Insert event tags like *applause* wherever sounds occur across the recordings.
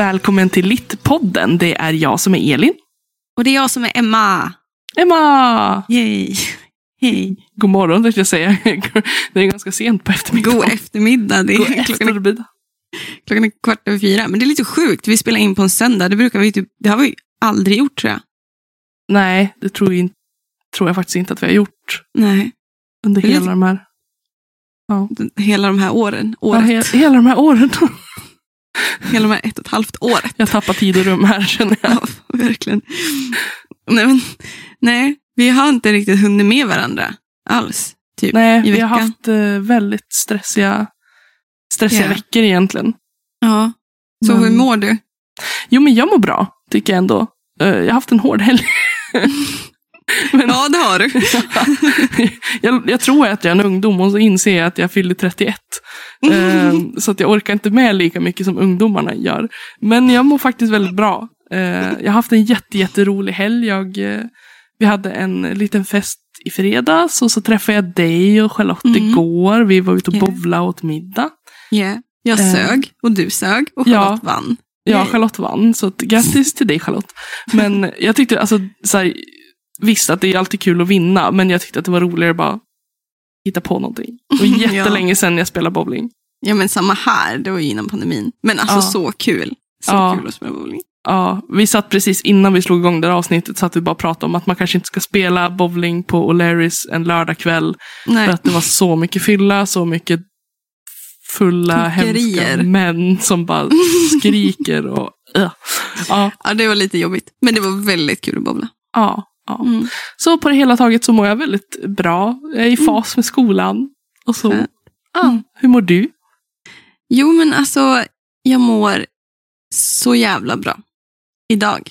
Välkommen till Littpodden. Det är jag som är Elin. Och det är jag som är Emma. Emma! Yay. Hej. God morgon tänkte jag säga. Det är ganska sent på eftermiddagen. God eftermiddag. Det God är klockan, är, eftermiddag. klockan är kvart över fyra. Men det är lite sjukt. Vi spelar in på en söndag. Det, brukar vi typ, det har vi aldrig gjort tror jag. Nej, det tror jag, inte- tror jag faktiskt inte att vi har gjort Nej. under hela lite- de här, Den- Hela de här åren. ja, Året. he, hela de här åren. Hela de här ett och ett halvt året. Jag tappar tid och rum här känner jag. Ja, verkligen. Nej, men, nej, vi har inte riktigt hunnit med varandra alls. Typ, Nej, vi har haft eh, väldigt stressiga, stressiga Ja. veckor egentligen. Ja. Så Men- hur mår du? Jo, men jag mår bra, tycker jag ändå. Eh, Jag har haft en hård helg. *laughs* *laughs* men, Ja, det har du. *laughs* jag, jag tror att jag är en ungdom och så inser jag att jag fyller 31. Eh, så att jag orkar inte med lika mycket som ungdomarna gör. Men jag mår faktiskt väldigt bra. Eh, jag har haft en jätte, jätterolig helg. Jag, eh, vi hade en liten fest i fredags och så träffade jag dig och Charlotte Mm. igår. Vi var ute och Ja. bowlade och åt middag. Yeah. Jag Eh. sög och du sög och Ja. Charlotte vann. Ja. Charlotte vann, så att, grattis till dig Charlotte. Men jag tyckte, alltså, så här, visst att det är alltid kul att vinna, men jag tyckte att det var roligare att bara hitta på någonting. Det var *laughs* jättelänge sedan jag spelade bowling. Ja men samma här, det var ju innan pandemin. Men alltså Ja. så kul. Så Ja. kul att spela bowling. Ja, vi satt precis innan vi slog igång det här avsnittet, så att vi bara pratade om att man kanske inte ska spela bowling på O'Larrys en lördagkväll. För att det var så mycket fylla, så mycket fulla, Tokerier. hemska män som bara *laughs* skriker och... Uh. Ja, Ja det var lite jobbigt. Men det var väldigt kul att bowla. ja, ja. Mm. Så på det hela taget så mår jag väldigt bra. Jag är i fas med skolan. Och så. Ja, hur mår du? Jo men alltså, jag mår så jävla bra. Idag.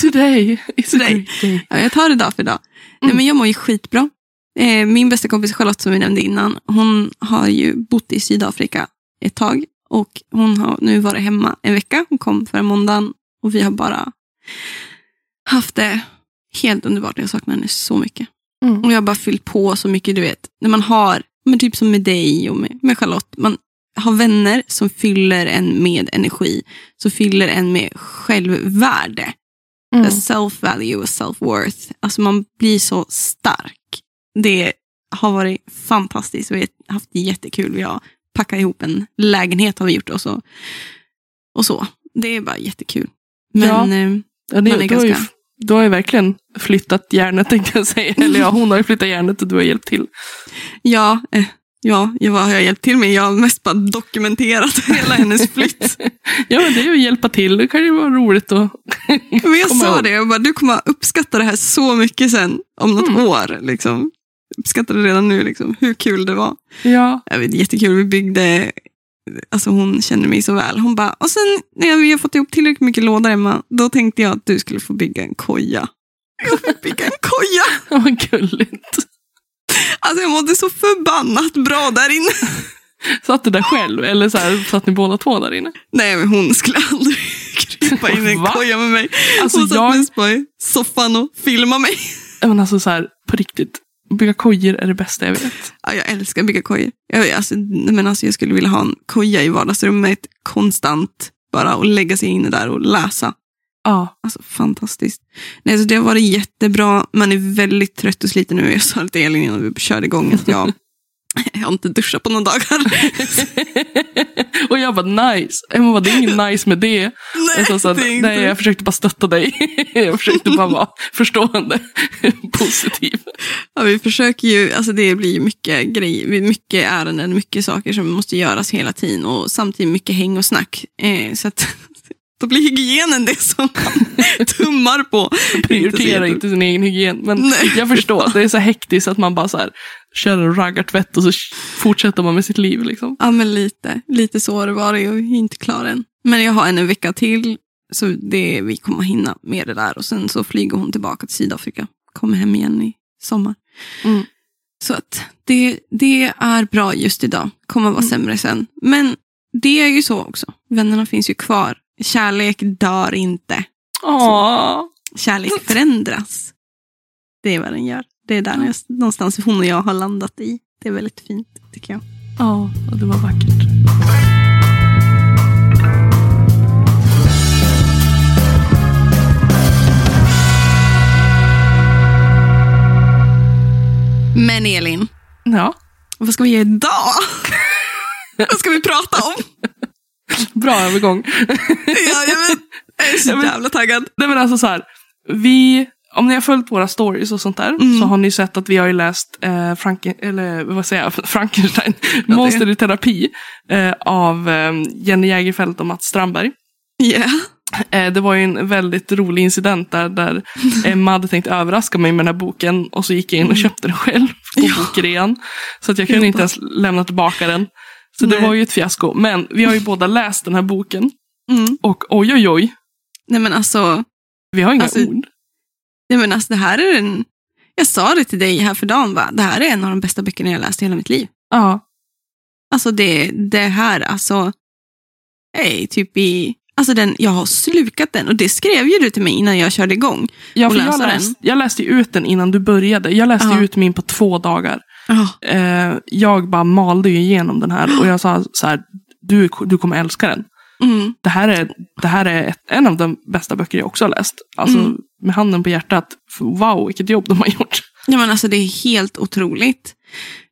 Today a Today. Ja, jag tar det dag för dag. Nej, Mm. men jag mår ju skitbra. Eh, min bästa kompis Charlotte som vi nämnde innan, hon har ju bott i Sydafrika ett tag. Och hon har nu varit hemma en vecka. Hon kom förra måndagen och vi har bara haft det helt underbart. Jag saknar henne så mycket. Mm. Och jag har bara fyllt på så mycket, du vet. När man har, men typ som med dig och med, med Charlotte, man har vänner som fyller en med energi, som fyller en med självvärde. Mm. Self-value och self-worth. Alltså man blir så stark. Det har varit fantastiskt. Vi har haft jättekul. Vi har packat ihop en lägenhet har vi gjort och så. Och så. Det är bara jättekul. Men Ja. eh, Ja, det, man är ganska- du har ju verkligen flyttat hjärnet tänkte jag säga. *laughs* Eller ja, hon har ju flyttat hjärnet och du har hjälpt till. ja, eh, ja, jag, vad har jag hjälpt till med? Jag har mest bara dokumenterat *laughs* hela hennes flytt. *laughs* Ja, men det är ju att hjälpa till. Det kan ju vara roligt att Men jag sa ihåg. det, jag bara, du kommer att uppskatta det här så mycket sen, om något Mm. år. Liksom. Uppskattar det redan nu, liksom, hur kul det var. Ja, Jag vet, jättekul, vi byggde, alltså hon känner mig så väl. Hon bara, och sen när vi har fått ihop tillräckligt mycket lådor Emma, då tänkte jag att du skulle få bygga en koja. Jag fick bygga en koja! *laughs* vad gulligt. Alltså jag mådde så förbannat bra där inne. Satt du där själv? Eller så här, satt ni båda två där inne? Nej men hon skulle aldrig *laughs* krypa in i en Va? koja med mig. Alltså, hon satt jag- mest på soffan och filmade mig. Men alltså så här, på riktigt. Bygga kojor är det bästa jag vet. *laughs* Ja, jag älskar att bygga kojor. Jag, alltså, men alltså, jag skulle vilja ha en koja i vardagsrummet konstant. Bara och lägga sig inne där och läsa. Ja, Alltså fantastiskt. Nej, så det har varit jättebra. Man är väldigt trött och sliten nu. Jag sa till Elin innan vi körde igång att jag, *laughs* *laughs* jag har inte duschat på några dagar. *laughs* och jag bara nice. Emma bara, det är inget nice med det. Nej, så, så, inte. nej, jag försökte bara stötta dig. *laughs* jag försökte bara vara förstående, *laughs* positiv. Ja, vi försöker ju, alltså det blir ju mycket grejer, mycket ärenden, mycket saker som måste göras hela tiden och samtidigt mycket häng och snack. Eh, så att då blir hygienen det som man tummar på. Prioritera så inte sin egen hygien. Men Nej. jag förstår, det är så hektiskt att man bara så här, kör en raggartvätt och så fortsätter man med sitt liv. Liksom. Ja, men lite. Lite så har det varit och inte klar än. Men jag har en, en vecka till, så det, vi kommer hinna med det där. Och sen så flyger hon tillbaka till Sydafrika. Kommer hem igen i sommar. Mm. Så att det, det är bra just idag. Kommer vara Mm. sämre sen. Men det är ju så också. Vännerna finns ju kvar. Kärlek dör inte. Åh. Kärlek förändras. Det är vad den gör. Det är där någonstans hon och jag har landat i. Det är väldigt fint tycker jag. Ja, och det var vackert. Men Elin. Ja? Vad ska vi göra idag? *laughs* vad ska vi prata om? *laughs* Bra övergång. ja, jag, men, jag är så jävla taggad. Nej, men alltså så här, vi om ni har följt våra stories och sånt där Mm. så har ni sett att vi har ju läst eh, Franken, eller vad säger jag, *laughs* Frankenstein, Monster i terapi eh, av eh, Jenny Jägerfeld och Mats Strandberg. Yeah. Det var ju en väldigt rolig incident där, där *laughs* Emma hade tänkt överraska mig med den här boken och så gick jag in och köpte den själv på Mm. Ja. bokrean. Så att jag kunde inte ens lämna tillbaka den. Så det Nej. var ju ett fiasko. Men vi har ju båda läst den här boken Mm. och oj oj oj, Nej men alltså, vi har inga Alltså, ord. Nej, men alltså, det här är en... Jag sa det till dig här för dagen, va? det här är en av de bästa böckerna jag läst i hela mitt liv. Ja, Alltså det, det här, alltså, är typ i... Alltså den, jag har slukat den och det skrev ju du till mig innan jag körde igång. Ja, för jag, läst, jag läste ut den innan du började. Jag läste Ja. ut min på två dagar. Ja. Eh, jag bara malde ju igenom den här och jag sa så här, du, du kommer älska den. Mm. Det här är, det här är ett, en av de bästa böcker jag också har läst. Alltså Mm. med handen på hjärtat, wow vilket jobb de har *laughs* gjort. Ja, men alltså det är helt otroligt.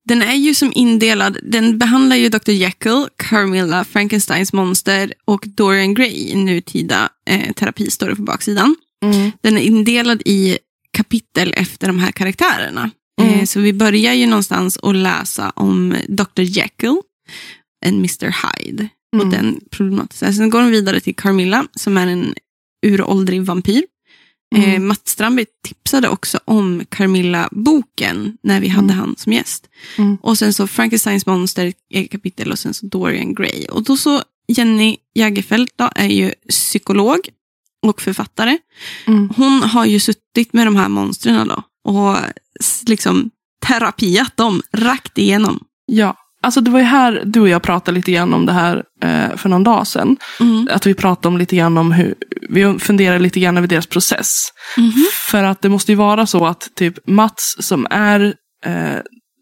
Den är ju som indelad, den behandlar ju Dr. Jekyll, Carmilla, Frankensteins monster och Dorian Gray i nutida eh, terapi, står det på baksidan. Den är indelad i kapitel efter de här karaktärerna. Mm. Eh, så vi börjar ju någonstans att läsa om Dr. Jekyll, en Mr. Hyde. Och Mm. den problematiska. Sen går de vidare till Carmilla som är en uråldrig vampyr. Eh, Mm. Mats Strandberg tipsade också om Carmilla-boken när vi hade Mm. han som gäst. Mm. Och sen så Frankensteins monster eget kapitel och sen så Dorian Gray. Och då så Jenny Jägerfeld då, är ju psykolog och författare. Mm. Hon har ju suttit med de här monstren då och liksom terapiat dem rakt igenom. Ja, alltså det var ju här du och jag pratade lite grann om det här eh, för någon dag sedan. Mm. Att vi pratade om lite grann om hur, vi funderar lite grann över deras process. Mhm. För att det måste ju vara så att typ Mats som är eh,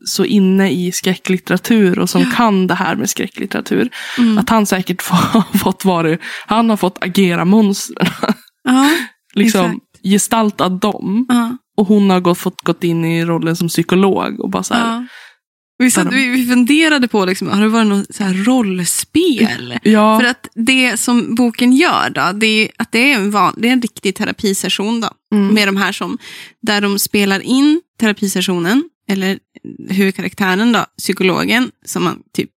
så inne i skräcklitteratur och som Ja. kan det här med skräcklitteratur. Mm. Att han säkert får, *laughs* fått vara, han har fått agera monstren. Ja, *laughs* liksom Exakt. gestalta dem. ja, Och hon har gått, fått gått in i rollen som psykolog och bara så här. Vi, satt, vi, vi funderade på, liksom, har det varit något så här rollspel? Ja, För att det som boken gör då, det är att det är en, van, det är en riktig terapisession då, mm, med de här som, där de spelar in terapisessionen, eller huvudkaraktären då, psykologen, som man typ,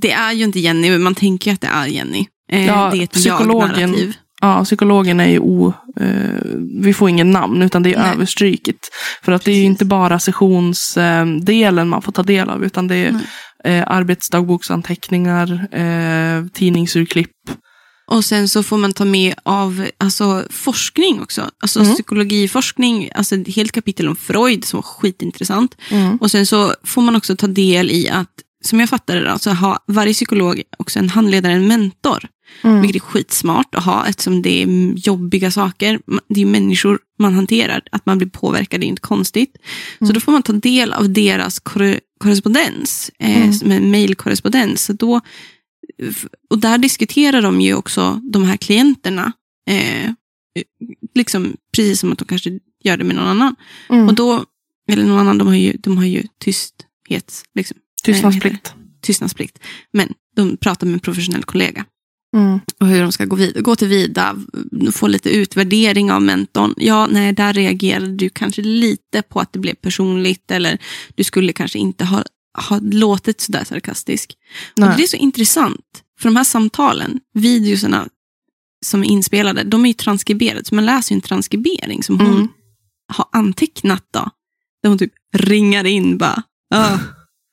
det är ju inte Jenny, men man tänker ju att det är Jenny. Eh, Ja, det är ett psykologen- jag-narrativ. Ja, psykologen är ju o... Eh, vi får ingen namn utan det är Nej. överstryket. För att det är ju Precis. inte bara sessionsdelen man får ta del av utan det är eh, arbetsdagboksanteckningar, eh, tidningsurklipp. Och sen så får man ta med av alltså, forskning också. Alltså Mm. psykologiforskning, alltså ett helt kapitel om Freud som var skitintressant. Mm. Och sen så får man också ta del i att, som jag fattar det, då, så har varje psykolog också en handledare, en mentor. Mm. Vilket är skitsmart att ha eftersom det är jobbiga saker. Det är människor man hanterar. Att man blir påverkad är inte konstigt. Så Mm. då får man ta del av deras korre- korrespondens, eh, Mm. som en mejlkorrespondens. Så och där diskuterar de ju också de här klienterna. Eh, liksom precis som att de kanske gör det med någon annan. Mm. Och då, eller någon annan, de har ju, de har ju tysthets, liksom, Tystnadsplikt. tystnadsplikt. Men de pratar med en professionell kollega Mm. och hur de ska gå, vid- gå till vida, få lite utvärdering av mentorn. Ja, nej, där reagerade du kanske lite på att det blev personligt eller du skulle kanske inte ha, ha låtit sådär sarkastisk. Och Nej. det är så intressant, för de här samtalen, videoserna som är inspelade, de är ju transkriberade, så man läser en transkribering som hon Mm. har antecknat då. Där hon typ ringar in bara, ah,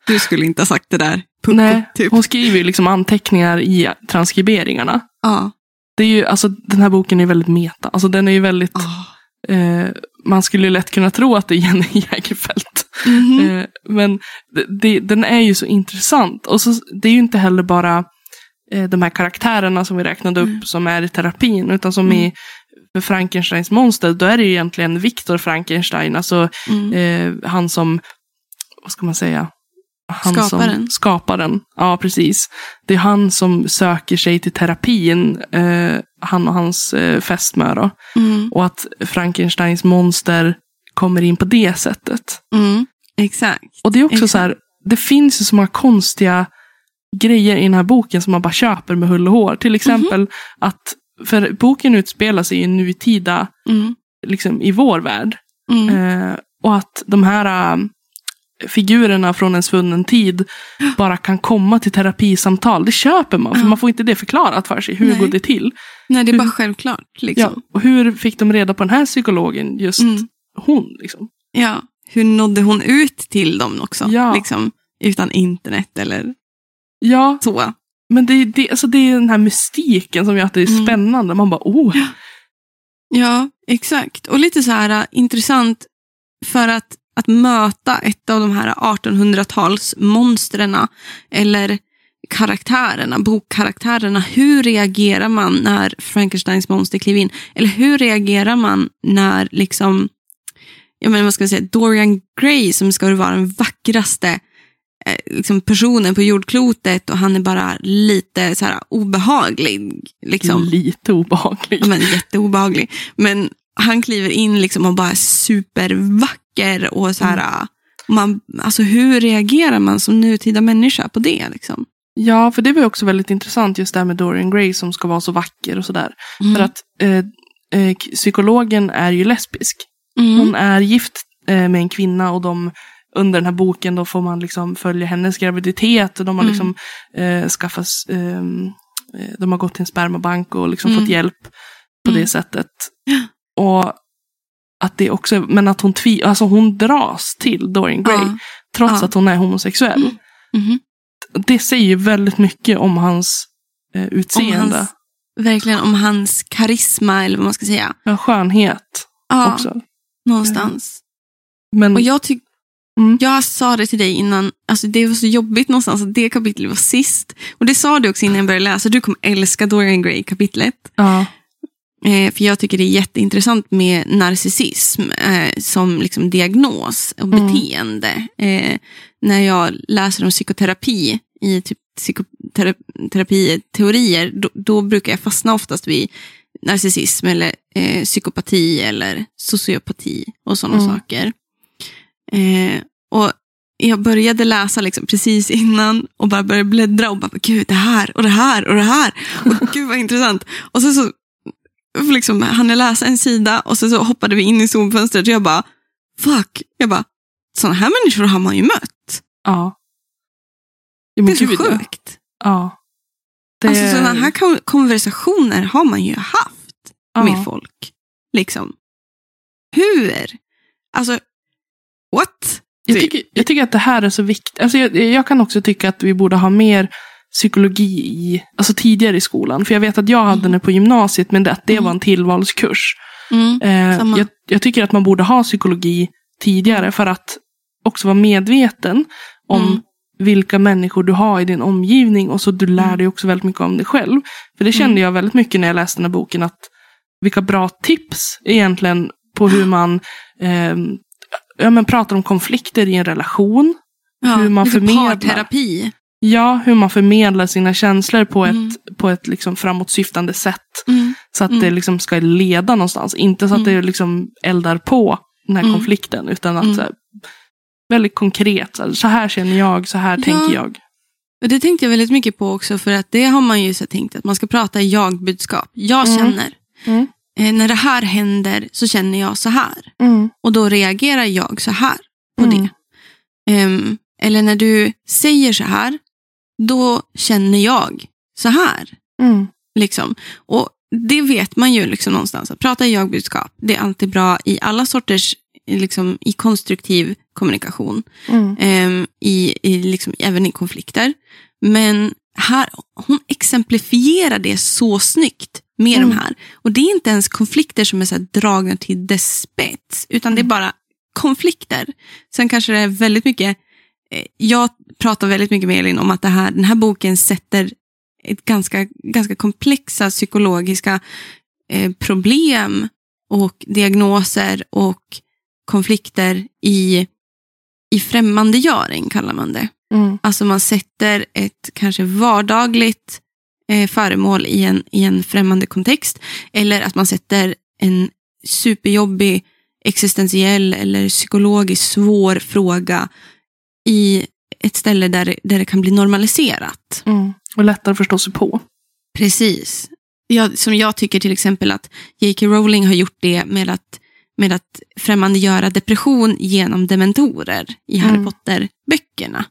du skulle inte ha sagt det där. Pucko, Nej, typ. hon skriver ju liksom anteckningar i transkriberingarna. Ja. Det är ju, alltså, den här boken är väldigt meta. Alltså, den är ju väldigt, Ah. eh, man skulle lätt kunna tro att det är Jenny *laughs* Jägerfeld. Mhm. Eh, men det, det, den är ju så intressant. Och så, det är ju inte heller bara eh, de här karaktärerna som vi räknade upp Mm. som är i terapin. Utan som i för Frankensteins monster, då är det ju egentligen Viktor Frankenstein. Alltså Mm. eh, han som, vad ska man säga? Han Skaparen. Som, skaparen, ja precis. Det är han som söker sig till terapin, eh, han och hans eh, fästmö. Mm. Och att Frankensteins monster kommer in på det sättet. Mm. Exakt. Och det är också Exakt. så här, det finns ju så många konstiga grejer i den här boken som man bara köper med hull och hår. Till exempel att, för boken utspelar sig i en nutida, Mm. liksom i vår värld. Mm. Eh, och att de här äh, figurerna från en svunnen tid bara kan komma till terapisamtal. Det köper man, för Ja. man får inte det förklarat för sig. Hur Nej. går det till? Nej, det är bara hur- självklart. Ja, Liksom. och hur fick de reda på den här psykologen, just Mm. hon? Liksom? Ja. Hur nådde hon ut till dem också? Ja. Liksom, utan internet eller Ja, så. men det, det, alltså det är den här mystiken som gör att det är Mm. spännande. Man bara, oh, Ja, exakt. Och lite så här äh, intressant för att, att möta ett av de här 1800-talsmonstren eller karaktärerna, bokkaraktärerna. Hur reagerar man när Frankensteins monster kliver in? Eller hur reagerar man när liksom, jag menar, vad ska jag säga, Dorian Gray som ska vara den vackraste eh, liksom personen på jordklotet och han är bara lite så här obehaglig. Liksom. lite obehaglig. Men jätteobehaglig. Men han kliver in liksom och bara är supervacker. Och så här, man, alltså hur reagerar man som nutida människa på det? Liksom? Ja, för det var också väldigt intressant just det här med Dorian Gray som ska vara så vacker och sådär. Mm. För att eh, eh, psykologen är ju lesbisk. Mm. Hon är gift eh, med en kvinna och de under den här boken då får man liksom följa hennes graviditet. Och de har Mm. liksom eh, skaffat, ehm, eh, de har gått till en spermabank och liksom Mm. fått hjälp på Mm. det sättet. Och att det också, men att hon, tvi, alltså hon dras till Dorian Gray Ja. trots Ja. att hon är homosexuell. Mm. Mhm. Det säger ju väldigt mycket om hans eh, Om utseende. hans, verkligen om hans karisma eller vad man ska säga. Ja, skönhet Ja, också. någonstans. Men, Och jag tycker Mm. Jag sa det till dig innan, alltså det var så jobbigt någonstans att det kapitlet var sist. Och det sa du också innan jag började läsa, du kommer älska Dorian Gray-kapitlet. ja, Eh, för jag tycker det är jätteintressant med narcissism eh, som liksom diagnos och Mm. beteende. Eh, när jag läser om psykoterapi i typ psykoterapiteorier, då, då brukar jag fastna oftast vid narcissism eller eh, psykopati eller sociopati och sådana Mm. saker. Eh, och jag började läsa liksom precis innan och bara började bläddra och bara, gud det här och det här och det här. Och *laughs* gud vad intressant. Och sen så liksom, hann läsa en sida och sen så hoppade vi in i zoomfönstret och jag bara, fuck. Jag bara, sådana här människor har man ju mött. ja. Ja, Det är så sjukt. Ja. Det, Alltså sådana här kon- konversationer har man ju haft ja. med folk. Liksom. Hur? Alltså, what? Jag Typ. tycker, jag tycker att det här är så viktigt. Alltså jag, jag kan också tycka att vi borde ha mer psykologi i, alltså tidigare i skolan. För jag vet att jag hade Mm. det på gymnasiet, men det, att det Mm. var en tillvalskurs. Mm. Eh, jag, jag tycker att man borde ha psykologi tidigare för att också vara medveten om Mm. vilka människor du har i din omgivning och så du lär Mm. dig också väldigt mycket om dig själv. För det kände Mm. jag väldigt mycket när jag läste den här boken att vilka bra tips egentligen på hur man eh, ja, men pratar om konflikter i en relation. Ja, hur man förmedlar. parterapi. Ja, hur man förmedlar sina känslor på ett, Mm. på ett liksom framåtsyftande sätt. Mm. Så att Mm. det liksom ska leda någonstans. Inte så att Mm. det liksom eldar på den här Mm. konflikten. Utan att Mm. här, väldigt konkret. Så här, så här känner jag, så här Ja. tänker jag. Det tänkte jag väldigt mycket på också för att det har man ju så tänkt att man ska prata jag-budskap. Jag känner. Eh, när det här händer så känner jag så här. Och då reagerar jag så här på det. Ehm, eller när du säger så här, då känner jag så här. Mm. Liksom. Och det vet man ju liksom någonstans. Att prata jag-budskap, det är alltid bra i alla sorters, liksom, i konstruktiv kommunikation. Mm. Ehm, i, i liksom, även i konflikter. Men här, hon exemplifierar det så snyggt med Mm. de här. Och det är inte ens konflikter som är så dragna till dess spets, utan det är Mm. bara konflikter. Sen kanske det är väldigt mycket, eh, jag pratar väldigt mycket med Elin om att det här, den här boken sätter ett ganska, ganska komplexa psykologiska eh, problem och diagnoser och konflikter i, i främmandegöring, kallar man det. Mm. Alltså man sätter ett kanske vardagligt eh, föremål i en, i en främmande kontext. Eller att man sätter en superjobbig existentiell eller psykologiskt svår fråga i ett ställe där, där det kan bli normaliserat. Mm. Och lättare att förstå sig på. Precis. Jag, som jag tycker till exempel att J.K. Rowling har gjort det med att, med att främmandegöra depression genom dementorer i Harry Mm. Potter-böckerna.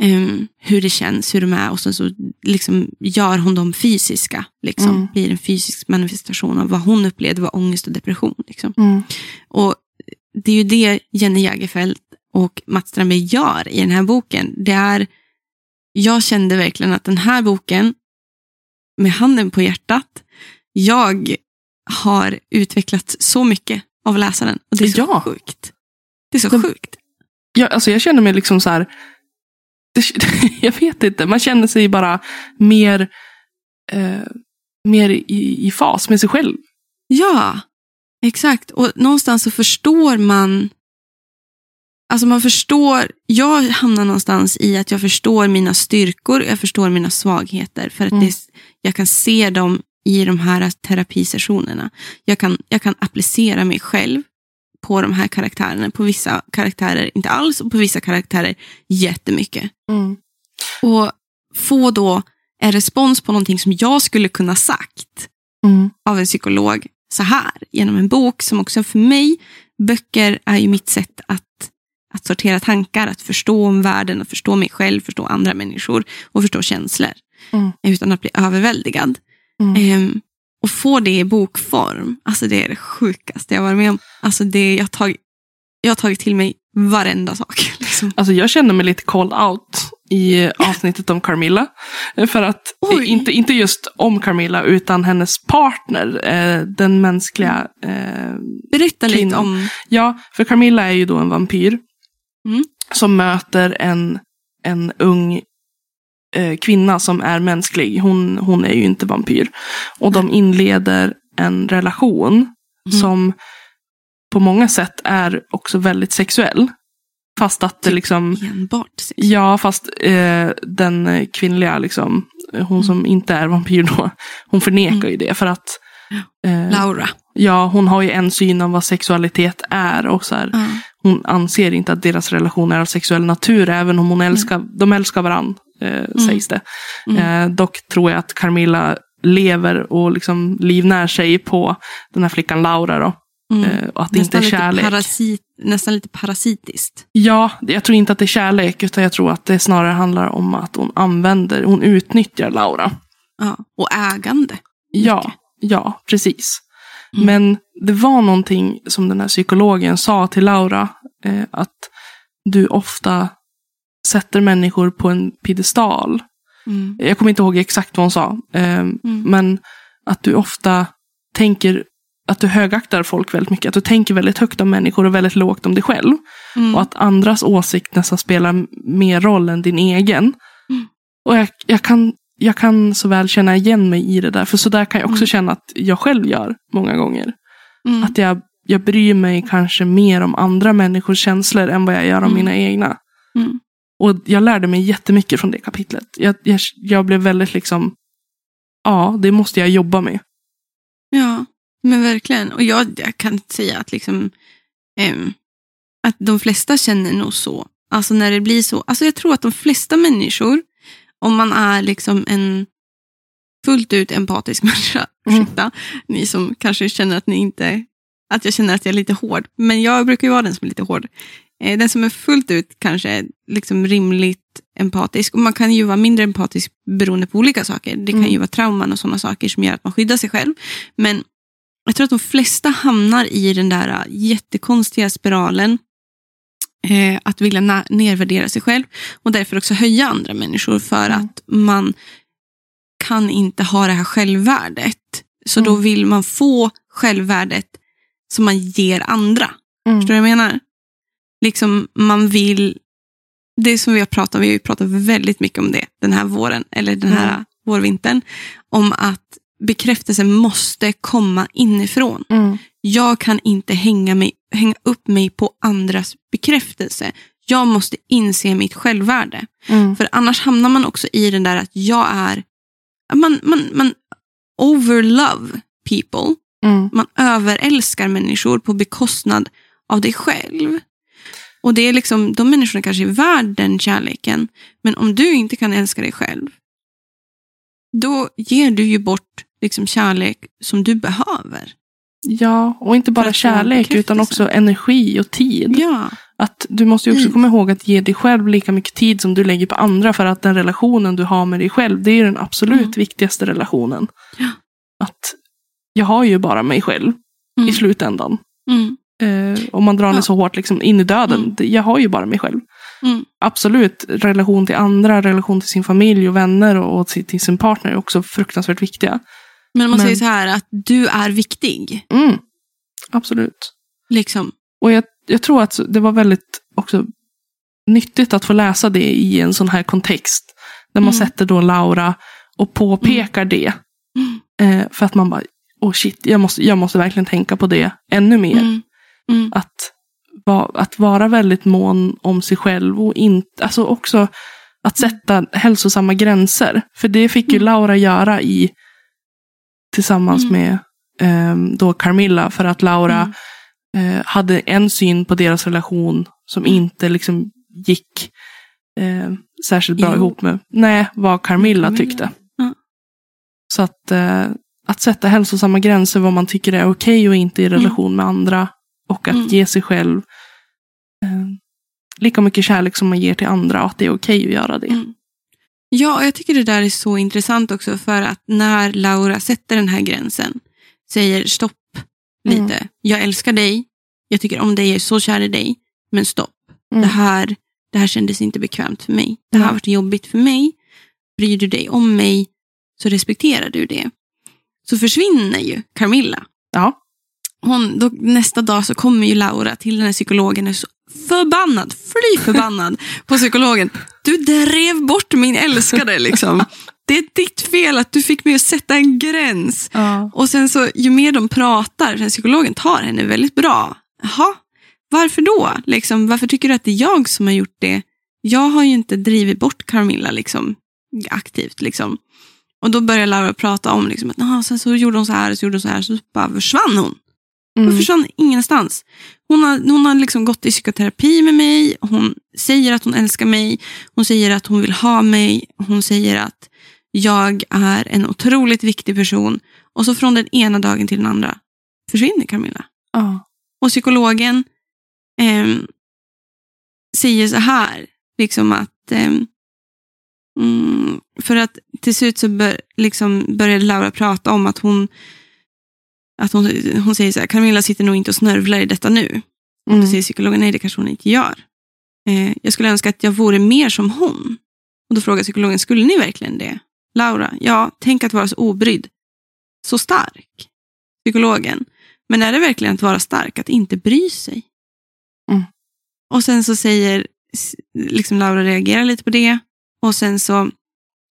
Ehm, hur det känns, hur de är och sen så liksom gör hon dem fysiska. Liksom. Mm. Blir en fysisk manifestation av vad hon upplevde var ångest och depression. Liksom. Mm. Och det är ju det Jenny Jägerfeld och Mats Strandberg gör i den här boken. Det är, jag kände verkligen att den här boken, med handen på hjärtat, jag har utvecklats så mycket av läsaren. Och det är så Ja. sjukt. Det är så Den- sjukt. Jag, alltså jag känner mig liksom så här. Det, *laughs* jag vet inte, man känner sig bara mer, eh, mer i, i fas med sig själv. Ja, exakt. Och någonstans så förstår man Alltså man förstår, jag hamnar någonstans i att jag förstår mina styrkor, jag förstår mina svagheter. För att Mm. det, jag kan se dem i de här terapisessionerna. Jag kan, jag kan applicera mig själv på de här karaktärerna. På vissa karaktärer inte alls och på vissa karaktärer jättemycket. Mm. Och få då en respons på någonting som jag skulle kunna sagt Mm. av en psykolog så här genom en bok som också för mig, böcker är ju mitt sätt att, att sortera tankar, att förstå om världen, att förstå mig själv, förstå andra människor och förstå känslor Mm. utan att bli överväldigad. Mm. Ehm, och få det i bokform, alltså det är det sjukaste jag varit med om. Alltså det, jag, har tagit, jag har tagit till mig varenda sak. *laughs* Liksom. Alltså jag känner mig lite called out i avsnittet om Carmilla. Eh, För att, Oj. inte, inte just om Carmilla, utan hennes partner, eh, den mänskliga eh, Berätta lite Kvinnan. om... Ja, för Camilla är ju då en vampyr. Mm. Som möter en, en ung eh, kvinna som är mänsklig. Hon, hon är ju inte vampyr. Och de inleder en relation Mm. som på många sätt är också väldigt sexuell. Fast att det liksom, Enbart sex. ja fast eh, den kvinnliga liksom, hon som inte är vampyr då, hon förnekar Mm. ju det för att eh, Laura. Ja, hon har ju en syn om vad sexualitet är. Och så här, Ja. Hon anser inte att deras relation är av sexuell natur, även om hon älskar, de älskar varandra, eh, sägs det. Mm. Eh, dock tror jag att Carmilla lever och liksom livnär sig på den här flickan Laura. Då. Mm. Eh, och att det inte är lite, kärlek. parasit, nästan lite parasitiskt. Ja, jag tror inte att det är kärlek, utan jag tror att det snarare handlar om att hon använder, hon utnyttjar Laura. Ja. Och ägande. Ja, ja, precis. Mm. Men det var någonting som den här psykologen sa till Laura. Eh, att du ofta sätter människor på en piedestal. Mm. Jag kommer inte ihåg exakt vad hon sa. Eh, Men att du ofta tänker att du högaktar folk väldigt mycket. Att du tänker väldigt högt om människor och väldigt lågt om dig själv. Mm. Och att andras åsikt nästan spelar mer roll än din egen. Mm. Och jag, jag, kan, jag kan så väl känna igen mig i det där. För så där kan jag också Mm. känna att jag själv gör många gånger. Mm. Att jag, jag bryr mig kanske mer om andra människors känslor än vad jag gör om Mm. mina egna. Mm. Och jag lärde mig jättemycket från det kapitlet. Jag, jag, jag blev väldigt liksom, ja, det måste jag jobba med. Ja, men verkligen. Och jag, jag kan säga att liksom ehm, att de flesta känner nog så. Alltså när det blir så. Alltså jag tror att de flesta människor, om man är liksom en fullt ut empatisk *laughs* människa, Mm. ursäkta, ni som kanske känner att ni inte, att jag känner att jag är lite hård, men jag brukar ju vara den som är lite hård. Eh, Den som är fullt ut kanske liksom rimligt empatisk. Och man kan ju vara mindre empatisk beroende på olika saker. Det kan Mm. ju vara trauman och sådana saker som gör att man skyddar sig själv. Men jag tror att de flesta hamnar i den där jättekonstiga spiralen eh, att vilja nedvärdera sig själv och därför också höja andra människor för Mm. att man kan inte ha det här självvärdet. Så då Mm. vill man få självvärdet som man ger andra. Mm. Förstår du vad jag menar? Liksom man vill, det som vi har pratat om, vi har ju pratat väldigt mycket om det den här våren, eller den här Mm. vårvintern, om att bekräftelsen måste komma inifrån. Mm. Jag kan inte hänga, mig, hänga upp mig på andras bekräftelse. Jag måste inse mitt självvärde. Mm. För annars hamnar man också i den där att jag är, man, man, man overlove people Mm. Man överälskar människor på bekostnad av dig själv. Och det är liksom, de människorna kanske är värd den kärleken. Men om du inte kan älska dig själv, då ger du ju bort liksom kärlek som du behöver. Ja, och inte bara kärlek utan också energi och tid. Ja, Att du måste också Mm. komma ihåg att ge dig själv lika mycket tid som du lägger på andra för att den relationen du har med dig själv, det är den absolut Mm. viktigaste relationen. Ja. Att jag har ju bara mig själv Mm. i slutändan. mm, Eh, om man drar Ja. det så hårt liksom in i döden. Mm. Jag har ju bara mig själv. mm, Absolut, relation till andra, relation till sin familj och vänner och, och till, till sin partner är också fruktansvärt viktiga. Men man Men- säger så här att du är viktig. Mm. Absolut. Liksom. Och jag, jag tror att det var väldigt också nyttigt att få läsa det i en sån här kontext. Där man Mm. sätter då Laura och påpekar det. Mm. Eh, för att man bara, oh shit, jag måste, jag måste verkligen tänka på det ännu mer. Mm. Mm. Att, va, att vara väldigt mån om sig själv och inte, alltså också att sätta hälsosamma gränser. För det fick ju Mm. Laura göra i tillsammans Mm. med ehm, då Carmilla. För att Laura Mm. eh, hade en syn på deras relation som Mm. inte liksom gick eh, särskilt bra Jo. ihop med nej, vad Carmilla, Carmilla. tyckte. Ja. Så att, eh, att sätta hälsosamma gränser vad man tycker är okej och inte i relation med andra. Och att Mm. ge sig själv eh, lika mycket kärlek som man ger till andra. Och att det är okej att göra det. Mm. Ja, jag tycker det där är så intressant också för att när Laura sätter den här gränsen, säger stopp lite. Mm. Jag älskar dig, jag tycker om dig, jag är så kär i dig, men stopp. Mm. Det, här, det här kändes inte bekvämt för mig. Det här har varit jobbigt för mig. Bryr du dig om mig så respekterar du det. Så försvinner ju Camilla. Ja. Hon, då, nästa dag så kommer ju Laura till den här psykologen och är så förbannad, fly förbannad *laughs* på psykologen. Du drev bort min älskade liksom. Det är ditt fel att du fick mig att sätta en gräns. Ja. Och sen så ju mer de pratar, den psykologen tar henne väldigt bra. Jaha, varför då? Liksom, varför tycker du att det är jag som har gjort det? Jag har ju inte drivit bort Carmilla liksom, aktivt. Liksom. Och då börjar Laura prata om liksom, att "Jaha, sen så gjorde hon så här, så gjorde hon så här, så bara försvann hon. Mm. försvann ingenstans. Hon har, hon har liksom gått i psykoterapi med mig. Hon säger att hon älskar mig. Hon säger att hon vill ha mig. Hon säger att jag är en otroligt viktig person. Och så från den ena dagen till den andra försvinner Camilla. Ja. Och psykologen ehm, säger så här, liksom att ehm, mm, för att till slut så bör, liksom började Laura prata om att hon att hon, hon säger så här, Camilla sitter nog inte och snörvlar i detta nu. Och då Mm. säger psykologen, nej det kanske hon inte gör. Eh, jag skulle önska att jag vore mer som hon. Och då frågar psykologen, skulle ni verkligen det? Laura, ja, tänk att vara så obrydd. Så stark. Psykologen, men är det verkligen att vara stark, att inte bry sig? Mm. Och sen så säger, liksom Laura reagerar lite på det. Och sen så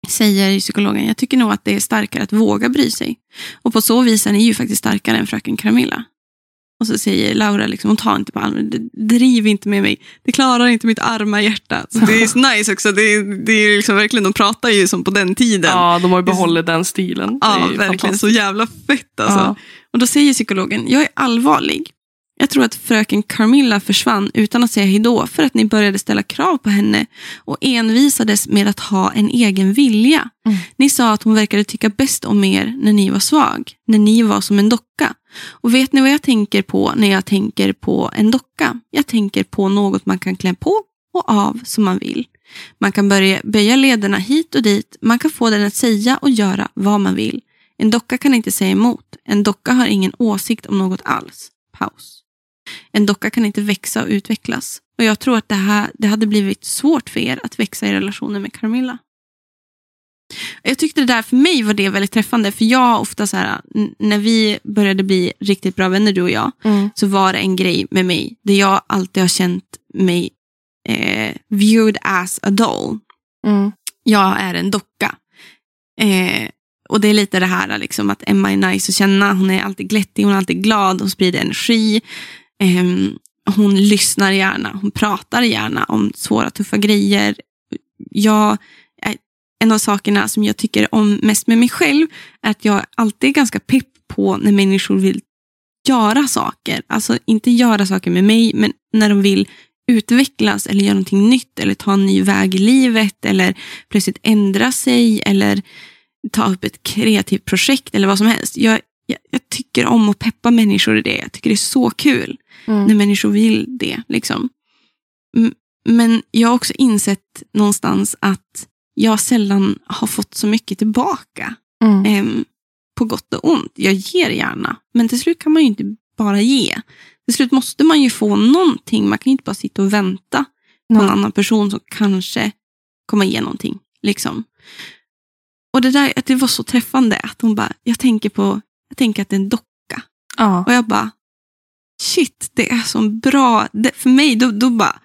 säger psykologen, jag tycker nog att det är starkare att våga bry sig. Och på så vis är ni ju faktiskt starkare än fröken Camilla. Och så säger Laura, liksom, hon tar inte på allvar, "D- driv inte med mig, det klarar inte mitt arma hjärta. Så det är så *laughs* nice också, det är, det är liksom verkligen, de pratar ju som på den tiden. ja, de har ju behållit den stilen. Ja, verkligen. Så jävla fett alltså. Ja. Och då säger psykologen, jag är allvarlig. Jag tror att fröken Carmilla försvann utan att säga hejdå för att ni började ställa krav på henne och envisades med att ha en egen vilja. Mm. Ni sa att hon verkade tycka bäst om er när ni var svag, när ni var som en docka. Och vet ni vad jag tänker på när jag tänker på en docka? Jag tänker på något man kan klä på och av som man vill. Man kan börja böja lederna hit och dit, man kan få den att säga och göra vad man vill. En docka kan inte säga emot. En docka har ingen åsikt om något alls. Paus. En docka kan inte växa och utvecklas. Och jag tror att det, här, det hade blivit svårt för er att växa i relationen med Carmilla. Jag tyckte det där för mig var det väldigt träffande. För jag ofta så här, när vi började bli riktigt bra vänner du och jag, Mm. så var det en grej med mig där jag alltid har känt mig eh, viewed as a doll Mm. jag är en docka. Eh, och det är lite det här liksom, att Emma är nice att känna. Hon är alltid glättig, hon är alltid glad, hon sprider energi. Ehm, hon lyssnar gärna, hon pratar gärna om svåra, tuffa grejer. Jag, eh, en av sakerna som jag tycker om mest med mig själv är att jag alltid är ganska pepp på när människor vill göra saker. Alltså inte göra saker med mig, men när de vill utvecklas eller göra någonting nytt eller ta en ny väg i livet eller plötsligt ändra sig eller ta upp ett kreativt projekt eller vad som helst. Jag, jag, jag tycker om att peppa människor i det. Jag tycker det är så kul Mm. när människor vill det. Liksom. Men jag har också insett någonstans att jag sällan har fått så mycket tillbaka. Mm. Em, på gott och ont. Jag ger gärna, men till slut kan man ju inte bara ge. Till slut måste man ju få någonting. Man kan ju inte bara sitta och vänta på en Nej. annan person som kanske kommer ge någonting. Liksom. Och det där att det var så träffande att hon bara, jag tänker på, jag tänker att det är en docka. Ja. Och jag bara, shit, det är så bra. Det, för mig, då, då bara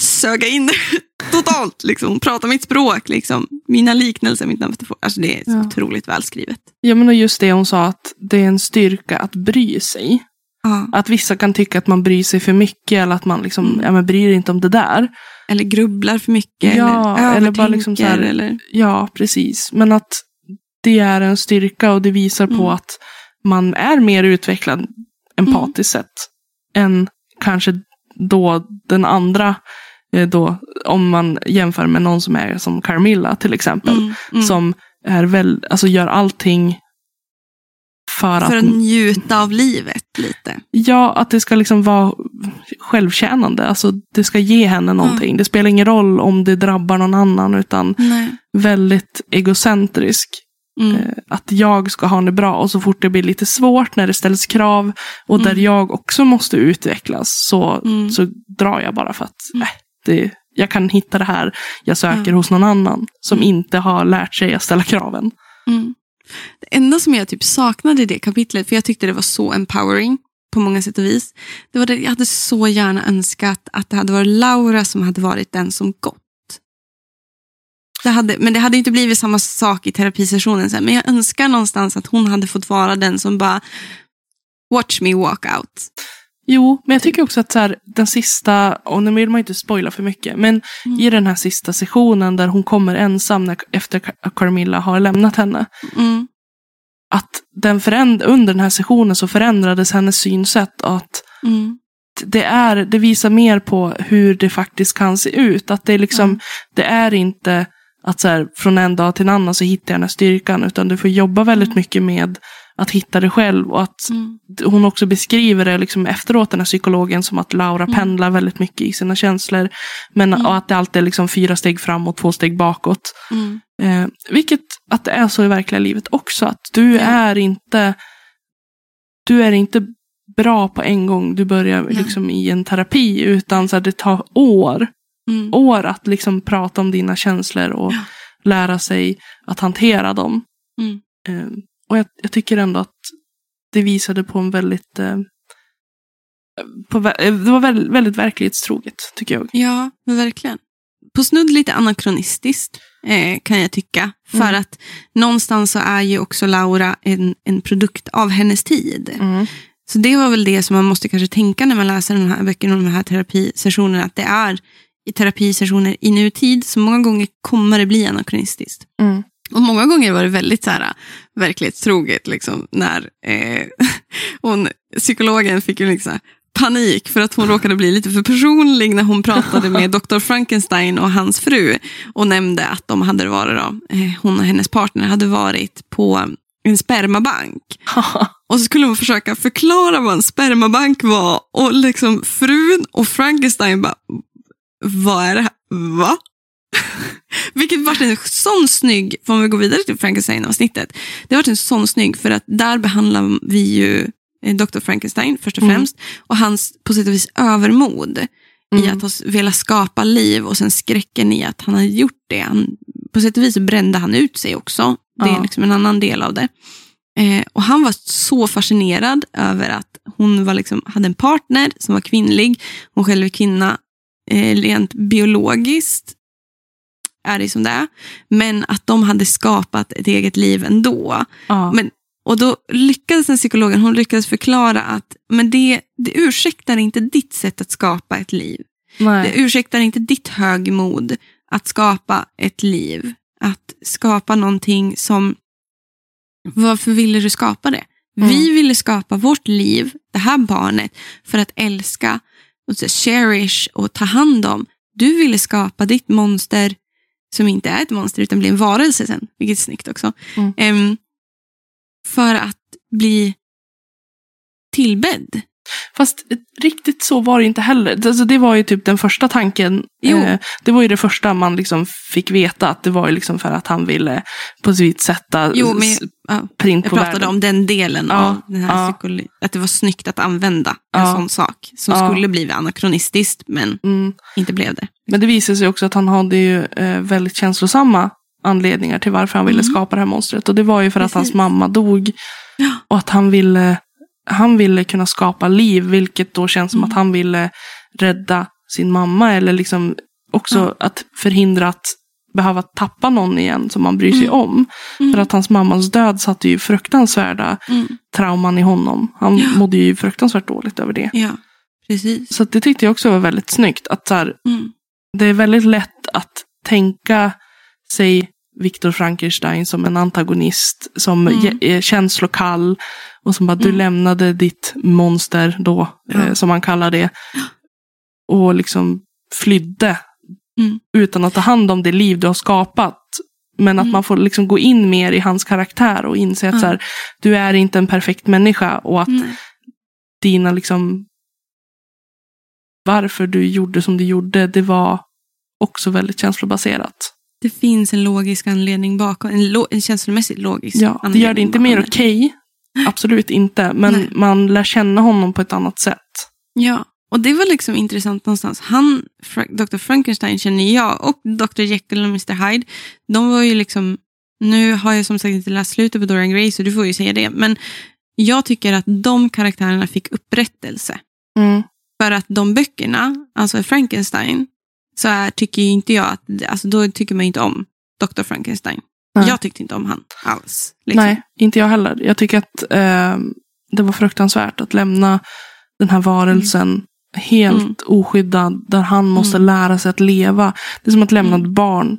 sög jag in det *laughs* totalt. Liksom. Prata mitt språk, liksom. mina liknelser, mitt metafor. Alltså det är så Ja. otroligt välskrivet. ja, men och just det hon sa att det är en styrka att bry sig. Ja. Att vissa kan tycka att man bryr sig för mycket eller att man liksom, Mm. ja men bryr dig inte om det där. Eller grubblar för mycket. Ja, eller, eller bara liksom så här- Eller, Ja, precis. Men att det är en styrka och det visar på Mm. att man är mer utvecklad empatiskt sett än kanske då den andra, eh, då, om man jämför med någon som är som Carmilla till exempel, Mm, mm. som är väl, alltså gör allting för, för att, att njuta av livet lite. ja, att det ska liksom vara självtjänande, alltså det ska ge henne någonting. Det spelar ingen roll om det drabbar någon annan, utan Nej. väldigt egocentrisk. Mm. Eh, att jag ska ha det bra och så fort det blir lite svårt när det ställs krav och där Mm. jag också måste utvecklas så, Mm. så drar jag bara för att Mm. äh, det, jag kan hitta det här jag söker hos någon annan som Mm. inte har lärt sig att ställa kraven. Mm. Det enda som jag typ saknade i det kapitlet, för jag tyckte det var så empowering på många sätt och vis. Det var det, jag hade så gärna önskat att det hade varit Laura som hade varit den som gått. Det hade, men det hade inte blivit samma sak i terapisessionen sen. Men jag önskar någonstans att hon hade fått vara den som bara watch me walk out. Jo, men jag tycker också att så här, den sista, och nu vill man inte spoila för mycket, men Mm. i den här sista sessionen där hon kommer ensam när, efter att Carmilla har lämnat henne, Mm. att den föränd- under den här sessionen så förändrades hennes synsätt att Mm. det, är, det visar mer på hur det faktiskt kan se ut. Att det, liksom, Mm. det är inte att så här, från en dag till en annan så hittar jag den här styrkan. Utan du får jobba väldigt mycket med att hitta det själv. Och att Mm. hon också beskriver det liksom efteråt, den här psykologen, som att Laura Mm. pendlar väldigt mycket i sina känslor. Men Mm. och att det alltid är liksom fyra steg framåt, två steg bakåt. Mm. Eh, vilket att det är så i verkliga livet också. Att du Ja. är inte du är inte bra på en gång du börjar liksom i en terapi. Utan så här, det tar år, Mm. år att liksom prata om dina känslor och Ja. lära sig att hantera dem. Mm. Eh, och jag, jag tycker ändå att det visade på en väldigt eh, på, eh, det var väldigt, väldigt verklighetstroget, tycker jag. Ja, men verkligen. På snudd lite anakronistiskt eh, kan jag tycka. För Mm. att någonstans så är ju också Laura en, en produkt av hennes tid. Mm. Så det var väl det som man måste kanske tänka när man läser den här böckerna och de här terapisessionerna. Att det är i terapisessioner i nutid. Så många gånger kommer det bli anakronistiskt. Mm. Och många gånger var det väldigt så här, verklighetstroget. Liksom, när eh, *laughs* hon, psykologen fick ju liksom panik för att hon råkade bli lite för personlig när hon pratade med *laughs* Dr. Frankenstein och hans fru och nämnde att de hade varit, då, eh, hon och hennes partner hade varit på en spermabank. *laughs* Och så skulle hon försöka förklara vad en spermabank var och liksom frun och Frankenstein bara, vad är det här? Va? *laughs* Vilket var en sån snygg, får vi gå vidare till Frankenstein-avsnittet. Det var en sån snygg för att där behandlar vi ju eh, Dr. Frankenstein först och Mm. främst. Och hans på sätt och vis övermod i Mm. att ha s- velat skapa liv och sen skräcken i att han hade gjort det. Han, på sätt och vis brände han ut sig också. Det är Ja. liksom en annan del av det. Eh, och han var så fascinerad över att hon var liksom, hade en partner som var kvinnlig. Hon själv är kvinna. Eh, rent biologiskt är det som det är. Men att de hade skapat ett eget liv ändå. Ja. Men, och då lyckades den psykologen hon lyckades förklara att men det, det ursäktar inte ditt sätt att skapa ett liv. Det Nej. ursäktar inte ditt högmod att skapa ett liv. Att skapa någonting som Varför ville du skapa det? Mm. Vi ville skapa vårt liv, det här barnet, för att älska, och cherish och ta hand om. Du ville skapa ditt monster som inte är ett monster utan blir en varelse sen, vilket är snyggt också. Mm. Em, för att bli tillbedd. Fast riktigt så var det inte heller. Alltså, det var ju typ den första tanken. Eh, det var ju det första man liksom fick veta. Att det var ju liksom för att han ville på sitt vis sätta Jo, men ja, print jag på pratade världen. om den delen Ja, av den här ja. psykolo- Att det var snyggt att använda en Ja. sån sak som Ja. skulle bli anakronistiskt men Mm. inte blev det. Men det visade sig också att han hade ju eh, väldigt känslosamma anledningar till varför han ville Mm. skapa det här monstret. Och det var ju för att hans Precis. mamma dog. Och att han ville, han ville kunna skapa liv, vilket då känns som Mm. att han ville rädda sin mamma. Eller liksom också Ja. att förhindra att behöva tappa någon igen som man bryr sig Mm. om. Mm. För att hans mammas död satte ju fruktansvärda Mm. trauman i honom. Han Ja. mådde ju fruktansvärt dåligt över det. Ja, precis. Så det tyckte jag också var väldigt snyggt. Att så här, Mm. det är väldigt lätt att tänka sig Viktor Frankenstein som en antagonist, som Mm. är känslokall och som bara du Mm. lämnade ditt monster då, eh, Ja. som man kallar det, och liksom flydde Mm. utan att ta hand om det liv du har skapat. Men att Mm. man får liksom gå in mer i hans karaktär och inse att så här, du är inte en perfekt människa och att dina liksom varför du gjorde som du gjorde, det var också väldigt känslobaserat. Det finns en logisk anledning bakom, en, lo- en känslomässigt logisk Ja, det gör det inte mer okej. Absolut inte. Men Nej. man lär känna honom på ett annat sätt. Ja, och det var liksom intressant någonstans. Han, Dr. Frankenstein känner jag och Dr. Jekyll och Mr. Hyde, de var ju liksom, nu har jag som sagt inte läst slutet på Dorian Gray så du får ju säga det, men jag tycker att de karaktärerna fick upprättelse. Mm. För att de böckerna, alltså Frankenstein, så är, tycker inte jag att, alltså då tycker man inte om Dr. Frankenstein. Nej. Jag tyckte inte om han alls. liksom. Nej, inte jag heller. Jag tycker att eh, det var fruktansvärt att lämna den här varelsen helt Mm. oskyddad. Där han måste Mm. lära sig att leva. Det är som att lämna Mm. ett barn.